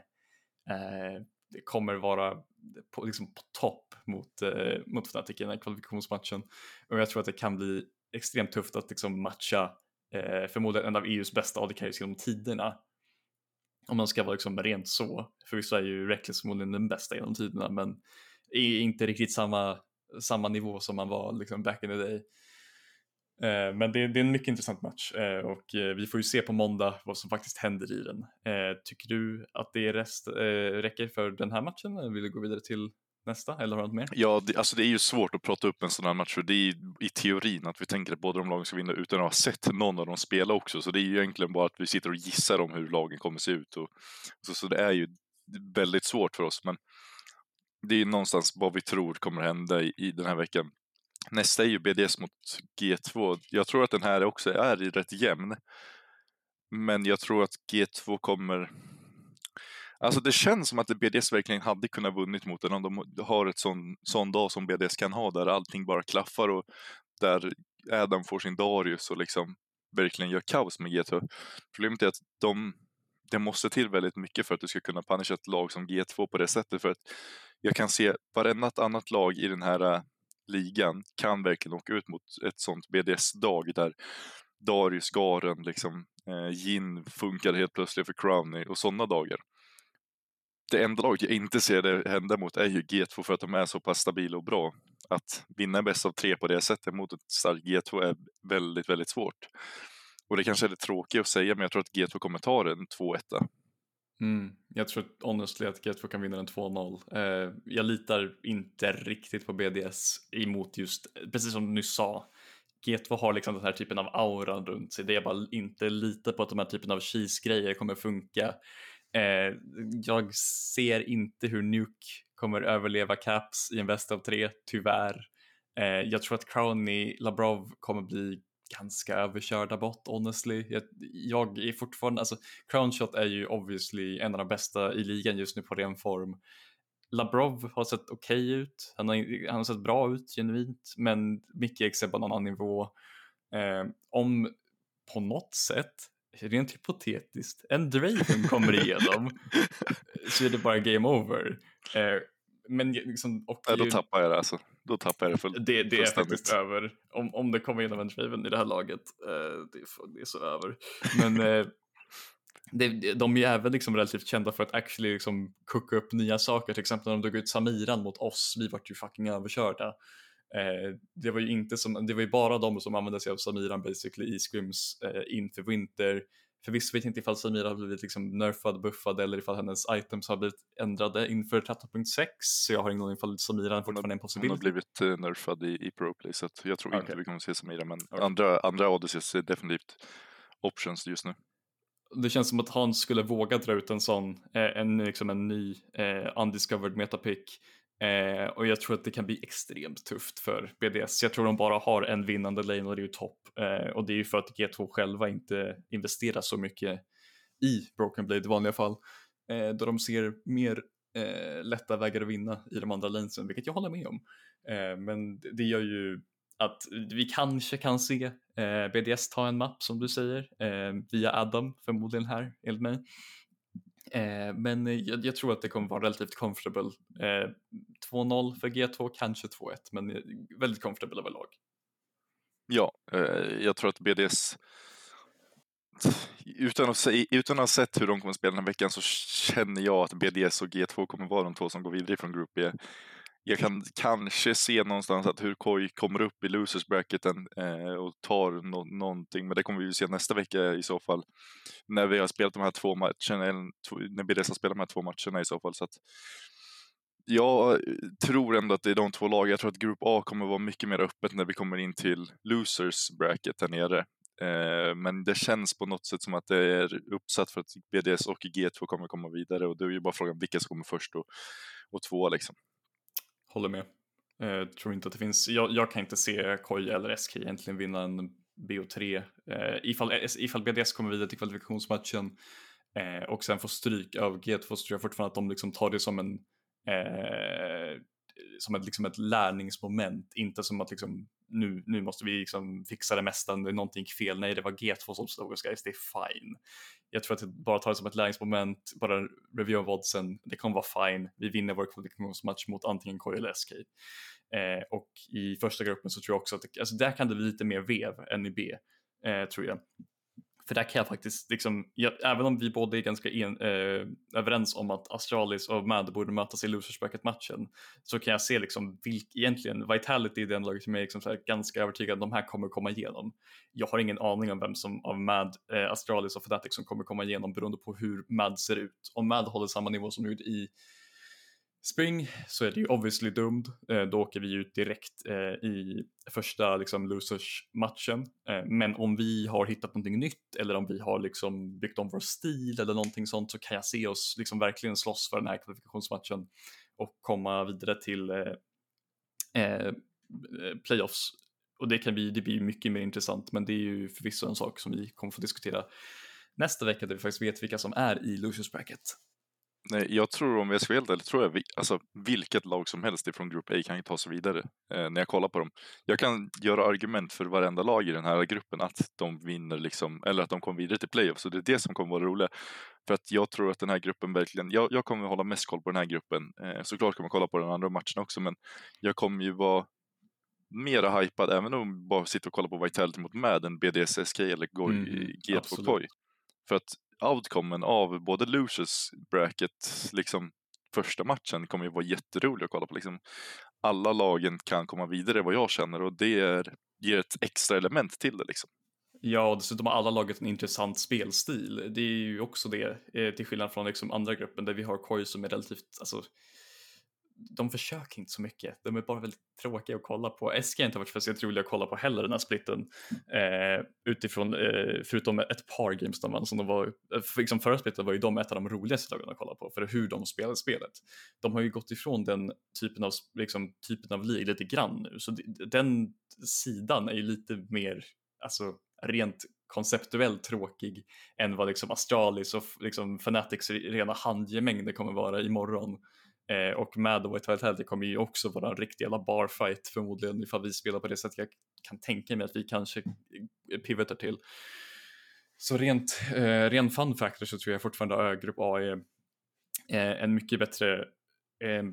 [SPEAKER 2] eh, kommer vara på, liksom på topp mot, eh, mot Fnatic i den här kvalifikationsmatchen. Och jag tror att det kan bli extremt tufft att liksom matcha eh, förmodligen en av EUs bästa AD genom tiderna. Om man ska vara liksom rent så. Förvisso är ju Reckless förmodligen den bästa genom tiderna men är inte riktigt samma, samma nivå som man var liksom back in the day. Eh, men det, det, är en mycket intressant match eh, och eh, vi får ju se på måndag vad som faktiskt händer i den. Eh, tycker du att det rest, eh, räcker för den här matchen eller vill du gå vidare till nästa eller har du något mer?
[SPEAKER 1] Ja, det, alltså det är ju svårt att prata upp en sån här match för det är ju i teorin att vi tänker att båda de lagen ska vinna utan att ha sett någon av dem spela också. Så det är ju egentligen bara att vi sitter och gissar om hur lagen kommer se ut. Och, så, så det är ju väldigt svårt för oss. Men det är ju någonstans vad vi tror kommer hända i, i den här veckan. Nästa är ju BDS mot G2. Jag tror att den här också är rätt jämn. Men jag tror att G2 kommer... Alltså det känns som att BDS verkligen hade kunnat vunnit mot den om de har ett sån, sån dag som BDS kan ha där allting bara klaffar och där Adam får sin Darius och liksom verkligen gör kaos med G2. Problemet är att de, det måste till väldigt mycket för att du ska kunna punisha ett lag som G2 på det sättet för att jag kan se varenda annat lag i den här eh, ligan kan verkligen åka ut mot ett sånt BDS-dag där Darius, Garen, liksom, eh, Jin funkar helt plötsligt för Crowny och sådana dagar. Det enda laget jag inte ser det hända mot är ju G2 för att de är så pass stabila och bra. Att vinna bäst av tre på det sättet mot ett starkt G2 är väldigt, väldigt svårt. Och det kanske är lite tråkigt att säga, men jag tror att G2 kommer ta den 2-1.
[SPEAKER 2] Mm, jag tror honestly att G2 kan vinna den 2-0. Eh, jag litar inte riktigt på BDS emot just, precis som du nyss sa, G2 har liksom den här typen av aura runt sig. Det är bara inte lita på att de här typen av cheese-grejer kommer funka. Eh, jag ser inte hur Nuke kommer överleva Caps i en bäst av tre, tyvärr. Eh, jag tror att Crowny Labrov kommer bli ganska överkörda bort honestly. Jag, jag är fortfarande, alltså Crownshot är ju obviously en av de bästa i ligan just nu på ren form. Labrov har sett okej okay ut, han har, han har sett bra ut genuint, men mycket är på en annan nivå. Eh, om på något sätt, rent hypotetiskt, en Draven kommer igenom så är det bara game over. Eh, men liksom, och
[SPEAKER 1] ja, då tappar jag det alltså. Då tappar jag det full,
[SPEAKER 2] Det, det är faktiskt över. Om, om det kommer in en Draven i det här laget, eh, det, är, det är så över. Men eh, det, de är ju även liksom relativt kända för att actually liksom cooka upp nya saker. Till exempel när de drog ut Samiran mot oss, vi vart ju fucking överkörda. Eh, det var ju inte som, det var ju bara de som använde sig av Samiran basically i scrims eh, inför vinter Förvisso vet jag inte ifall Samira har blivit liksom nerfad, buffad eller ifall hennes items har blivit ändrade inför 13.6 så jag har ingen aning ifall Samira fortfarande är en possibilitet.
[SPEAKER 1] Hon har blivit uh, nerfad i, i ProPlay så jag tror okay. inte vi kommer se Samira men okay. andra, andra Odysseys är definitivt options just nu.
[SPEAKER 2] Det känns som att Hans skulle våga dra ut en sån, eh, en, liksom en ny eh, undiscovered metapick Eh, och jag tror att det kan bli extremt tufft för BDS. Jag tror de bara har en vinnande lane och det är ju topp. Eh, och det är ju för att G2 själva inte investerar så mycket i Broken Blade i vanliga fall. Eh, då de ser mer eh, lätta vägar att vinna i de andra lanesen, vilket jag håller med om. Eh, men det gör ju att vi kanske kan se eh, BDS ta en mapp som du säger, eh, via Adam förmodligen här enligt mig. Eh, men jag, jag, tror att det kommer vara relativt comfortable. Eh, 2-0 för G2, kanske 2-1, men eh, väldigt comfortable överlag.
[SPEAKER 1] Ja, eh, jag tror att BDS utan att, utan att ha sett hur de kommer spela den här veckan så känner jag att BDS och G2 kommer vara de två som går vidare från Group B jag kan kanske se någonstans att hur Koi kommer upp i losers bracketen eh, och tar no någonting, men det kommer vi ju se nästa vecka i så fall. När vi har spelat de här två matcherna, eller när BDS har spelat de här två matcherna i så fall. Så att, jag tror ändå att det är de två lagen. Jag tror att Grupp A kommer vara mycket mer öppet när vi kommer in till losers bracket här nere. Eh, men det känns på något sätt som att det är uppsatt för att BDS och G2 kommer komma vidare och det är ju bara frågan vilka som kommer först och, och två liksom
[SPEAKER 2] håller med. Eh, tror inte att det finns, jag, jag, kan inte se KOI eller SK egentligen vinna en BO3 eh, ifall, eh, ifall BDS kommer vidare till kvalifikationsmatchen eh, och sen får stryk av G2 så tror jag fortfarande att de liksom tar det som en eh, som ett, liksom ett lärningsmoment, inte som att liksom, nu, nu måste vi liksom fixa det mesta, det är någonting fel, nej det var G2 som slog oss guys, det är fine. Jag tror att det bara tar det som ett lärningsmoment, bara review av oddsen, det kommer vara fine, vi vinner vår kvalifikationsmatch mot antingen KJ eller SK. Eh, och i första gruppen så tror jag också att det, alltså där kan det bli lite mer vev än i B, eh, tror jag. För där kan jag faktiskt, liksom, jag, även om vi båda är ganska en, eh, överens om att Astralis och Mad borde mötas i Losers Bracket-matchen, så kan jag se liksom vilk, egentligen, Vitality är den laget som är liksom så här, ganska övertygad att de här kommer komma igenom. Jag har ingen aning om vem som av Mad, eh, Astralis och Fnatic som kommer komma igenom beroende på hur Mad ser ut. Om Mad håller samma nivå som nu i Spring så är det ju obviously dumt. Eh, då åker vi ut direkt eh, i första liksom, losers-matchen. Eh, men om vi har hittat någonting nytt eller om vi har liksom byggt om vår stil eller någonting sånt så kan jag se oss liksom verkligen slåss för den här kvalifikationsmatchen och komma vidare till eh, eh playoffs. Och det kan bli, det blir mycket mer intressant, men det är ju förvisso en sak som vi kommer få diskutera nästa vecka där vi faktiskt vet vilka som är i losers bracket.
[SPEAKER 1] Nej, jag tror om jag ska vara helt ärlig, tror jag alltså, vilket lag som helst ifrån Grupp A kan ju ta sig vidare eh, när jag kollar på dem. Jag kan göra argument för varenda lag i den här gruppen att de vinner liksom, eller att de kommer vidare till playoff, så det är det som kommer vara roligt. För att jag tror att den här gruppen verkligen, jag, jag kommer hålla mest koll på den här gruppen. Eh, såklart kommer jag kolla på den andra matchen också, men jag kommer ju vara mera hypad, även om jag bara sitter och kollar på Vitality mot Mad än BDS, SK eller Goy, mm, G2 Koi. För att outcomen av både Lucius bracket, liksom första matchen kommer ju vara jätterolig att kolla på. Liksom, alla lagen kan komma vidare vad jag känner och det är, ger ett extra element till det. Liksom.
[SPEAKER 2] Ja, och dessutom har alla laget en intressant spelstil. Det är ju också det, eh, till skillnad från liksom andra gruppen där vi har Koi som är relativt, alltså de försöker inte så mycket. De är bara väldigt tråkiga att kolla på. SK har inte varit speciellt roliga att kolla på heller den här splitten. Eh, utifrån, eh, förutom ett par games de vann, som de var, eh, liksom förra splitten var ju de ett av de roligaste lagen att kolla på för hur de spelade spelet. De har ju gått ifrån den typen av, liksom, typen av League lite grann nu, så den sidan är ju lite mer, alltså rent konceptuellt tråkig än vad liksom Astralis och liksom Fanatics rena handgemängder kommer vara imorgon. Eh, och med då White Vitality kommer ju också vara en riktig jävla barfight förmodligen ifall vi spelar på det sättet jag kan tänka mig att vi kanske pivotar till. Så rent, eh, ren fun factor så tror jag fortfarande att grupp A är eh, en mycket bättre eh,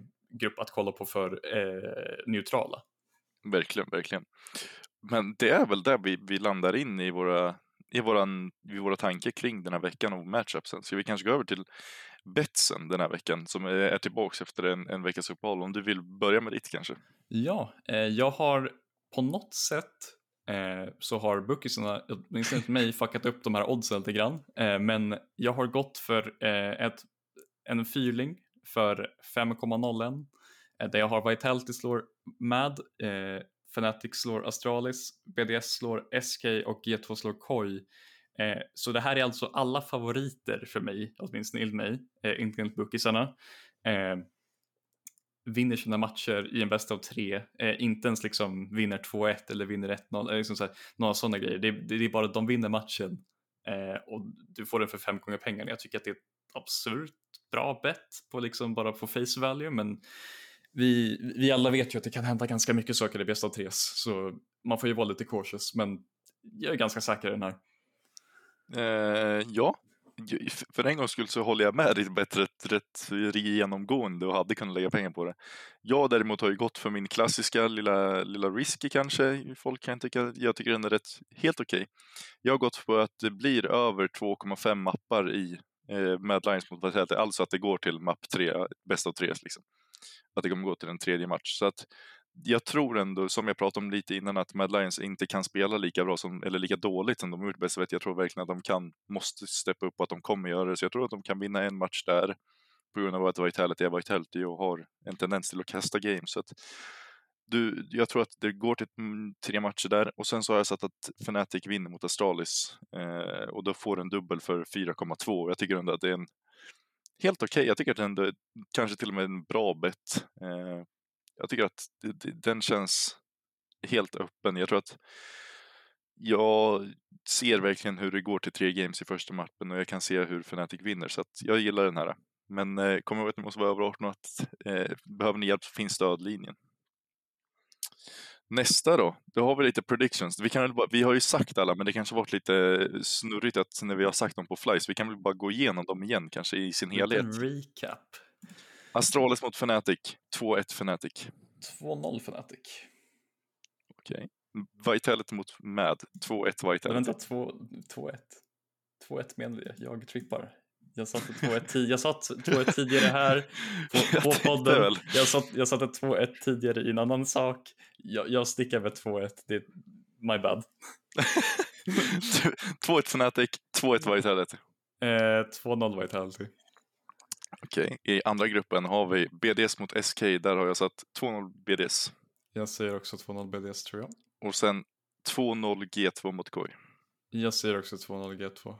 [SPEAKER 2] grupp att kolla på för eh, neutrala.
[SPEAKER 1] Verkligen, verkligen. Men det är väl där vi, vi landar in i våra, i, våran, i våra tankar kring den här veckan och matchupsen. Ska vi kanske gå över till betsen den här veckan som är tillbaks efter en, en veckas uppehåll. Om du vill börja med ditt kanske?
[SPEAKER 2] Ja, eh, jag har på något sätt eh, så har bookisarna, åtminstone mig, fuckat upp de här oddsen lite grann. Eh, men jag har gått för eh, ett, en fyrling för 5,01 eh, där jag har Vitality slår Mad, eh, Fnatic slår Astralis, BDS slår SK och G2 slår Koi Eh, så det här är alltså alla favoriter för mig, åtminstone enligt mig, eh, inte enligt bookisarna. Eh, vinner sina matcher i en bästa av tre, eh, inte ens liksom vinner 2-1 eller vinner 1-0, eh, liksom så här, några sådana grejer. Det, det, det, är bara att de vinner matchen eh, och du får den för fem gånger pengarna. Jag tycker att det är ett absurt bra bett på liksom bara på face value, men vi, vi alla vet ju att det kan hända ganska mycket saker i bästa av tres, så man får ju vara lite cautious, men jag är ganska säker i den här.
[SPEAKER 1] Eh, ja, för en gångs skull så håller jag med dig bättre rätt, rätt genomgående och hade kunnat lägga pengar på det. Jag däremot har ju gått för min klassiska lilla, lilla risky kanske. Folk kan tycka, jag tycker den är rätt, helt okej. Okay. Jag har gått på att det blir över 2,5 mappar i eh, Mad Lions mot Vitality, alltså att det går till mapp 3, bäst av tre liksom. Att det kommer gå till en tredje match. Så att jag tror ändå, som jag pratade om lite innan, att Mad Lions inte kan spela lika bra som, eller lika dåligt som de gjort bäst vet. Jag tror verkligen att de kan, måste steppa upp och att de kommer göra det. Så jag tror att de kan vinna en match där på grund av att Vitality är Vitality och har en tendens till att kasta games. Så att du, jag tror att det går till mm, tre matcher där och sen så har jag satt att Fnatic vinner mot Astralis eh, och då får en dubbel för 4,2. Jag tycker ändå att det är en helt okej. Okay. Jag tycker att det ändå kanske till och med en bra bett. Eh, jag tycker att den känns helt öppen. Jag tror att jag ser verkligen hur det går till tre games i första matchen och jag kan se hur Fnatic vinner så att jag gillar den här. Men eh, kom ihåg att ni måste vara över 18 och att eh, behöver ni hjälp så finns stödlinjen. Nästa då, då har vi lite predictions. Vi, kan väl bara, vi har ju sagt alla, men det kanske varit lite snurrigt att när vi har sagt dem på flies. Vi kan väl bara gå igenom dem igen kanske i sin helhet.
[SPEAKER 2] En recap.
[SPEAKER 1] Astralis mot Fnatic, 2-1 Fnatic.
[SPEAKER 2] 2-0 Fnatic.
[SPEAKER 1] Okej. Vitality mot Mad, 2-1
[SPEAKER 2] Men
[SPEAKER 1] Vitality.
[SPEAKER 2] vänta, 2-1. 2-1 menade jag, jag trippar. Jag satte 2-1 ti- jag satt 2-1 tidigare här på, på podden. Jag, satt, jag satte 2-1 tidigare i en annan sak. Jag, jag stickar med 2-1, det är my bad.
[SPEAKER 1] 2-1 Fnatic, 2-1 Vitality.
[SPEAKER 2] Eh, 2-0 Vitality.
[SPEAKER 1] Okej, i andra gruppen har vi BDS mot SK. Där har jag satt 2-0 BDS.
[SPEAKER 2] Jag säger också 2-0 BDS tror jag.
[SPEAKER 1] Och sen 2-0 G2 mot KOI.
[SPEAKER 2] Jag säger också 2-0 G2.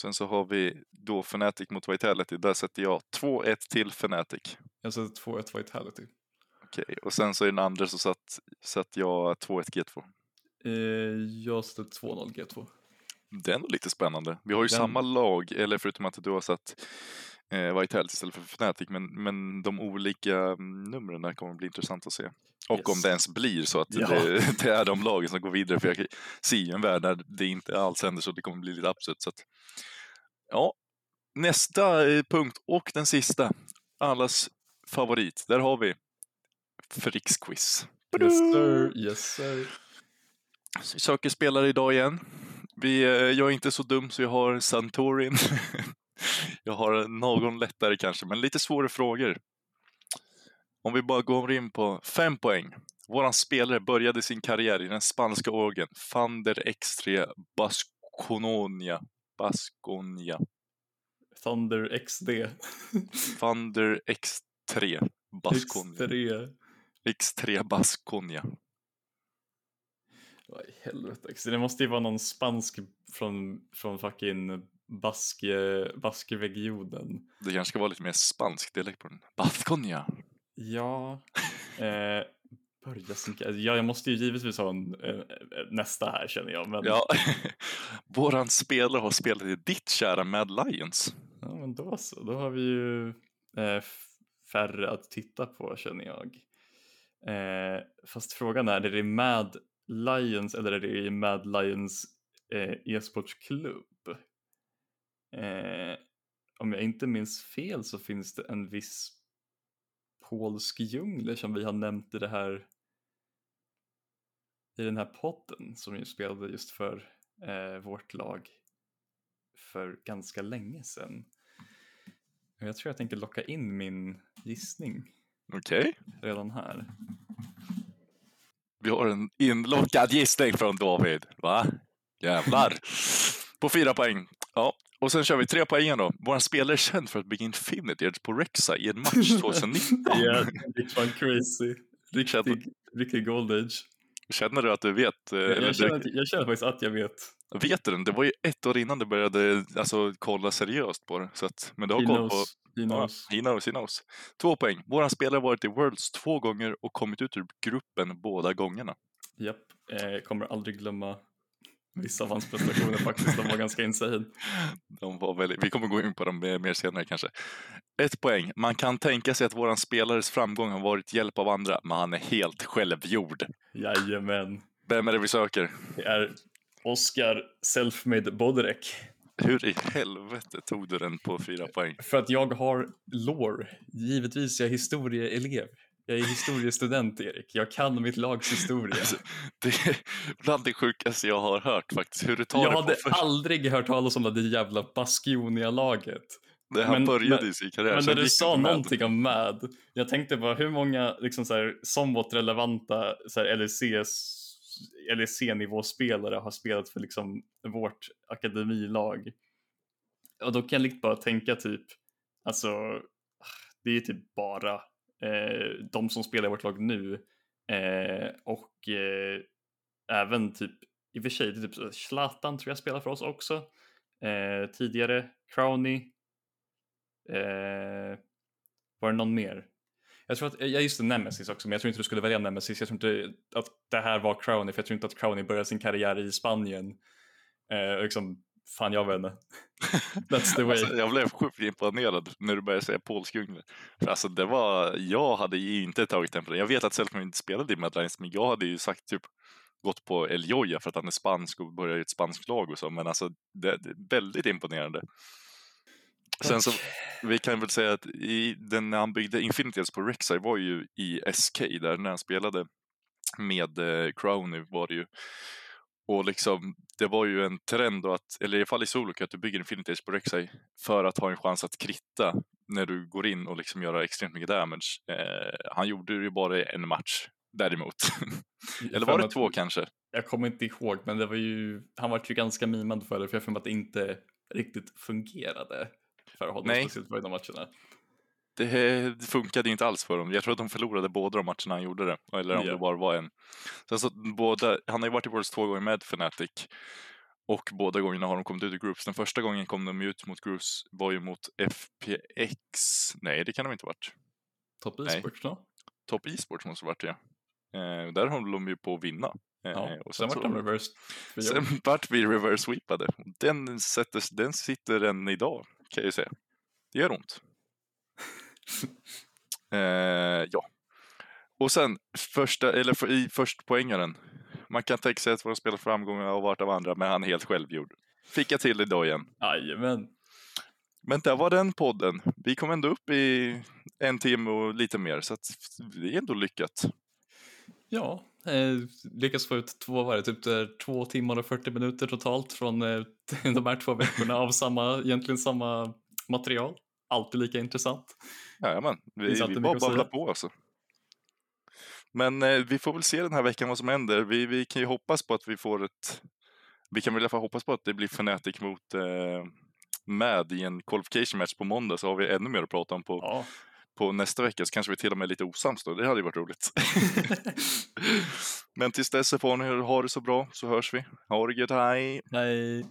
[SPEAKER 1] Sen så har vi då Fnatic mot Vitality. Där sätter jag 2-1 till Fnatic.
[SPEAKER 2] Jag sätter 2-1 Vitality.
[SPEAKER 1] Okej, och sen så i den andra så satt, satt jag 2-1 G2.
[SPEAKER 2] Eh, jag sätter 2-0 G2.
[SPEAKER 1] Det är ändå lite spännande. Vi har ju
[SPEAKER 2] Den-
[SPEAKER 1] samma lag, eller förutom att du har satt eh, Vitality istället för Fnatic, men, men de olika mm, numren kommer bli intressant att se. Och
[SPEAKER 2] Yes.
[SPEAKER 1] om det ens blir så att
[SPEAKER 2] Ja.
[SPEAKER 1] det, det är de lagen som går vidare, för jag ser ju en värld där det inte alls händer så det kommer bli lite absurt. Så att, ja, nästa eh, punkt och den sista, allas favorit, där har vi Frix-quiz.
[SPEAKER 2] Yes sir, yes sir.
[SPEAKER 1] Så vi söker spelare idag igen. Vi, eh, jag är inte så dum så jag har Santorin. jag har någon lättare kanske, men lite svårare frågor. Om vi bara går in på fem poäng. Våran spelare började sin karriär i den spanska orgen Fander X3 Basconia. Basconia.
[SPEAKER 2] Thunder XD.
[SPEAKER 1] Fander X3 Basconia.
[SPEAKER 2] X3.
[SPEAKER 1] X3 Basconia.
[SPEAKER 2] Vad i helvete. Det måste ju vara någon spansk från, från fucking Baske, Baskeregionen.
[SPEAKER 1] Det kanske ska vara lite mer spansk dialekt på den. Basconia.
[SPEAKER 2] Ja. Eh, börja karriär. Ja, jag måste ju givetvis ha en, eh, eh, nästa här känner jag. Men,
[SPEAKER 1] Ja, våran spelare har spelat i ditt kära Mad Lions.
[SPEAKER 2] ja, men då så. Då har vi ju eh, färre att titta på känner jag. Eh, fast frågan är, är det Mad Lions eller är det Mad Lions eh, e-sportsklubb? Om jag inte minns fel så finns det en viss polsk djungler som vi har nämnt i det här i den här podden som ju spelade just för eh, vårt lag för ganska länge sedan. Jag tror jag tänker locka in min gissning
[SPEAKER 1] Okej.
[SPEAKER 2] redan här.
[SPEAKER 1] Vi har en inlockad gissning från David. Va? Jävlar. På fyra poäng. Ja, och sen kör vi tre poäng då. Vår spelare är känd för att bygga Infinity Edge på Rexa i en match 2019.
[SPEAKER 2] Ja, riktigt fan crazy.
[SPEAKER 1] Känner-
[SPEAKER 2] Riktig, riktig gold age.
[SPEAKER 1] Känner du att du vet? eh,
[SPEAKER 2] Jag, jag, känner,
[SPEAKER 1] du,
[SPEAKER 2] att- jag känner faktiskt att jag vet.
[SPEAKER 1] vet du den? Det var ju ett år innan du började alltså, kolla seriöst på det. Så att, men du har
[SPEAKER 2] He
[SPEAKER 1] koll
[SPEAKER 2] knows.
[SPEAKER 1] på...
[SPEAKER 2] He
[SPEAKER 1] Ja,
[SPEAKER 2] knows.
[SPEAKER 1] he knows, he knows. Två poäng. Vår spelare har varit i Worlds två gånger och kommit ut ur gruppen båda gångerna.
[SPEAKER 2] Japp, eh, kommer aldrig glömma vissa av hans prestationer faktiskt. De var ganska insane.
[SPEAKER 1] De var väldigt, vi kommer gå in på dem mer senare kanske. Ett poäng. Man kan tänka sig att våran spelares framgång har varit hjälp av andra, men han är helt självgjord.
[SPEAKER 2] Jajamän.
[SPEAKER 1] Vem är det vi söker?
[SPEAKER 2] Det är Oscar Selfmade Bodrek.
[SPEAKER 1] Hur i helvete tog du den på fyra poäng?
[SPEAKER 2] För att jag har lore. Givetvis är jag historieelev. Jag är historiestudent, Erik. Jag kan mitt lags historia.
[SPEAKER 1] Det är bland det sjukaste jag har hört faktiskt. Hur du tar
[SPEAKER 2] Jag
[SPEAKER 1] det
[SPEAKER 2] hade
[SPEAKER 1] först.
[SPEAKER 2] aldrig hört talas om det jävla Baskonia-laget.
[SPEAKER 1] Det han
[SPEAKER 2] men-
[SPEAKER 1] började i sin karriär.
[SPEAKER 2] Men när du sa
[SPEAKER 1] med.
[SPEAKER 2] någonting om MAD, jag tänkte bara hur många liksom så här, somewhat relevanta LEC-nivåspelare har spelat för liksom vårt akademilag. Och då kan jag bara tänka typ, alltså det är typ bara eh, de som spelar i vårt lag nu eh, och eh, även typ i och för sig, det är typ Zlatan tror jag spelar för oss också. Eh, tidigare, Crowny. Eh, var det någon mer? Jag tror att, jag just det, Nemesis också, men jag tror inte du skulle välja Nemesis. Jag tror inte att det här var Crowny, för jag tror inte att Crowny började sin karriär i Spanien. Eh, liksom, fan jag vet inte. That's the way.
[SPEAKER 1] Alltså, jag blev sjukt imponerad när du började säga polskungler. För alltså det var, jag hade ju inte tagit den på det. Jag vet att Selfman inte spelade i Madlines, men jag hade ju sagt typ gått på El Joya för att han är spansk och börjar i ett spanskt lag och så, men alltså det, det är väldigt imponerande. Sen så, vi kan väl säga att i den när han byggde Infinities på Rek'Sai var ju i SK där när han spelade med eh, Crowny var det ju. Och liksom, det var ju en trend då att, eller i alla fall i solo, att du bygger Infinities på Rek'Sai för att ha en chans att kritta när du går in och liksom göra extremt mycket damage. Eh, han gjorde ju bara en match däremot. eller var det två kanske?
[SPEAKER 2] Jag kommer inte ihåg, men det var ju, han var ju ganska mimad för det, för jag för mig att det inte riktigt fungerade för honom,
[SPEAKER 1] Nej.
[SPEAKER 2] speciellt på de matcherna.
[SPEAKER 1] Det funkade ju inte alls för dem. Jag tror att de förlorade båda de matcherna han gjorde det. Eller om
[SPEAKER 2] Ja.
[SPEAKER 1] det bara var en. Sen så båda, han har ju varit i Worlds två gånger med Fnatic. Och båda gångerna har de kommit ut i Groups. Den första gången kom de ut mot Groups var ju mot FPX. Nej, det kan de inte ha varit.
[SPEAKER 2] Top e-sports då?
[SPEAKER 1] Top E-sports måste det varit ja. Eh, där höll de ju på att vinna. Eh,
[SPEAKER 2] Ja,
[SPEAKER 1] och
[SPEAKER 2] sen vart de reversed.
[SPEAKER 1] sen vart vi reverse sweepade. Den, sätter, den sitter än idag, kan jag ju säga. Det gör ont. eh, ja. Och sen första, eller för, i först poängaren. Man kan tänka sig att våra spelare framgångar har varit av andra, men han är helt självgjord. Fick jag till idag igen.
[SPEAKER 2] Jajamän.
[SPEAKER 1] Men där var den podden. Vi kom ändå upp i en timme och lite mer, så att det är ändå lyckat.
[SPEAKER 2] Ja, eh, lyckas få ut två, vad är det, typ eh, två timmar och 40 minuter totalt från eh, de här två veckorna av samma, egentligen samma material. Alltid lika intressant.
[SPEAKER 1] Jajamän, vi, vi bara babblar på alltså. Men eh, vi får väl se den här veckan vad som händer. Vi, vi kan ju hoppas på att vi får ett... Vi kan väl i alla fall hoppas på att det blir Fnatic mot eh, MAD i en qualification match på måndag så har vi ännu mer att prata om på,
[SPEAKER 2] Ja.
[SPEAKER 1] på nästa vecka. Så kanske vi till och med är lite osams då. Det hade ju varit roligt. Men tills dess får ni ha det så bra så hörs vi. Ha det gött, hej!
[SPEAKER 2] Nej.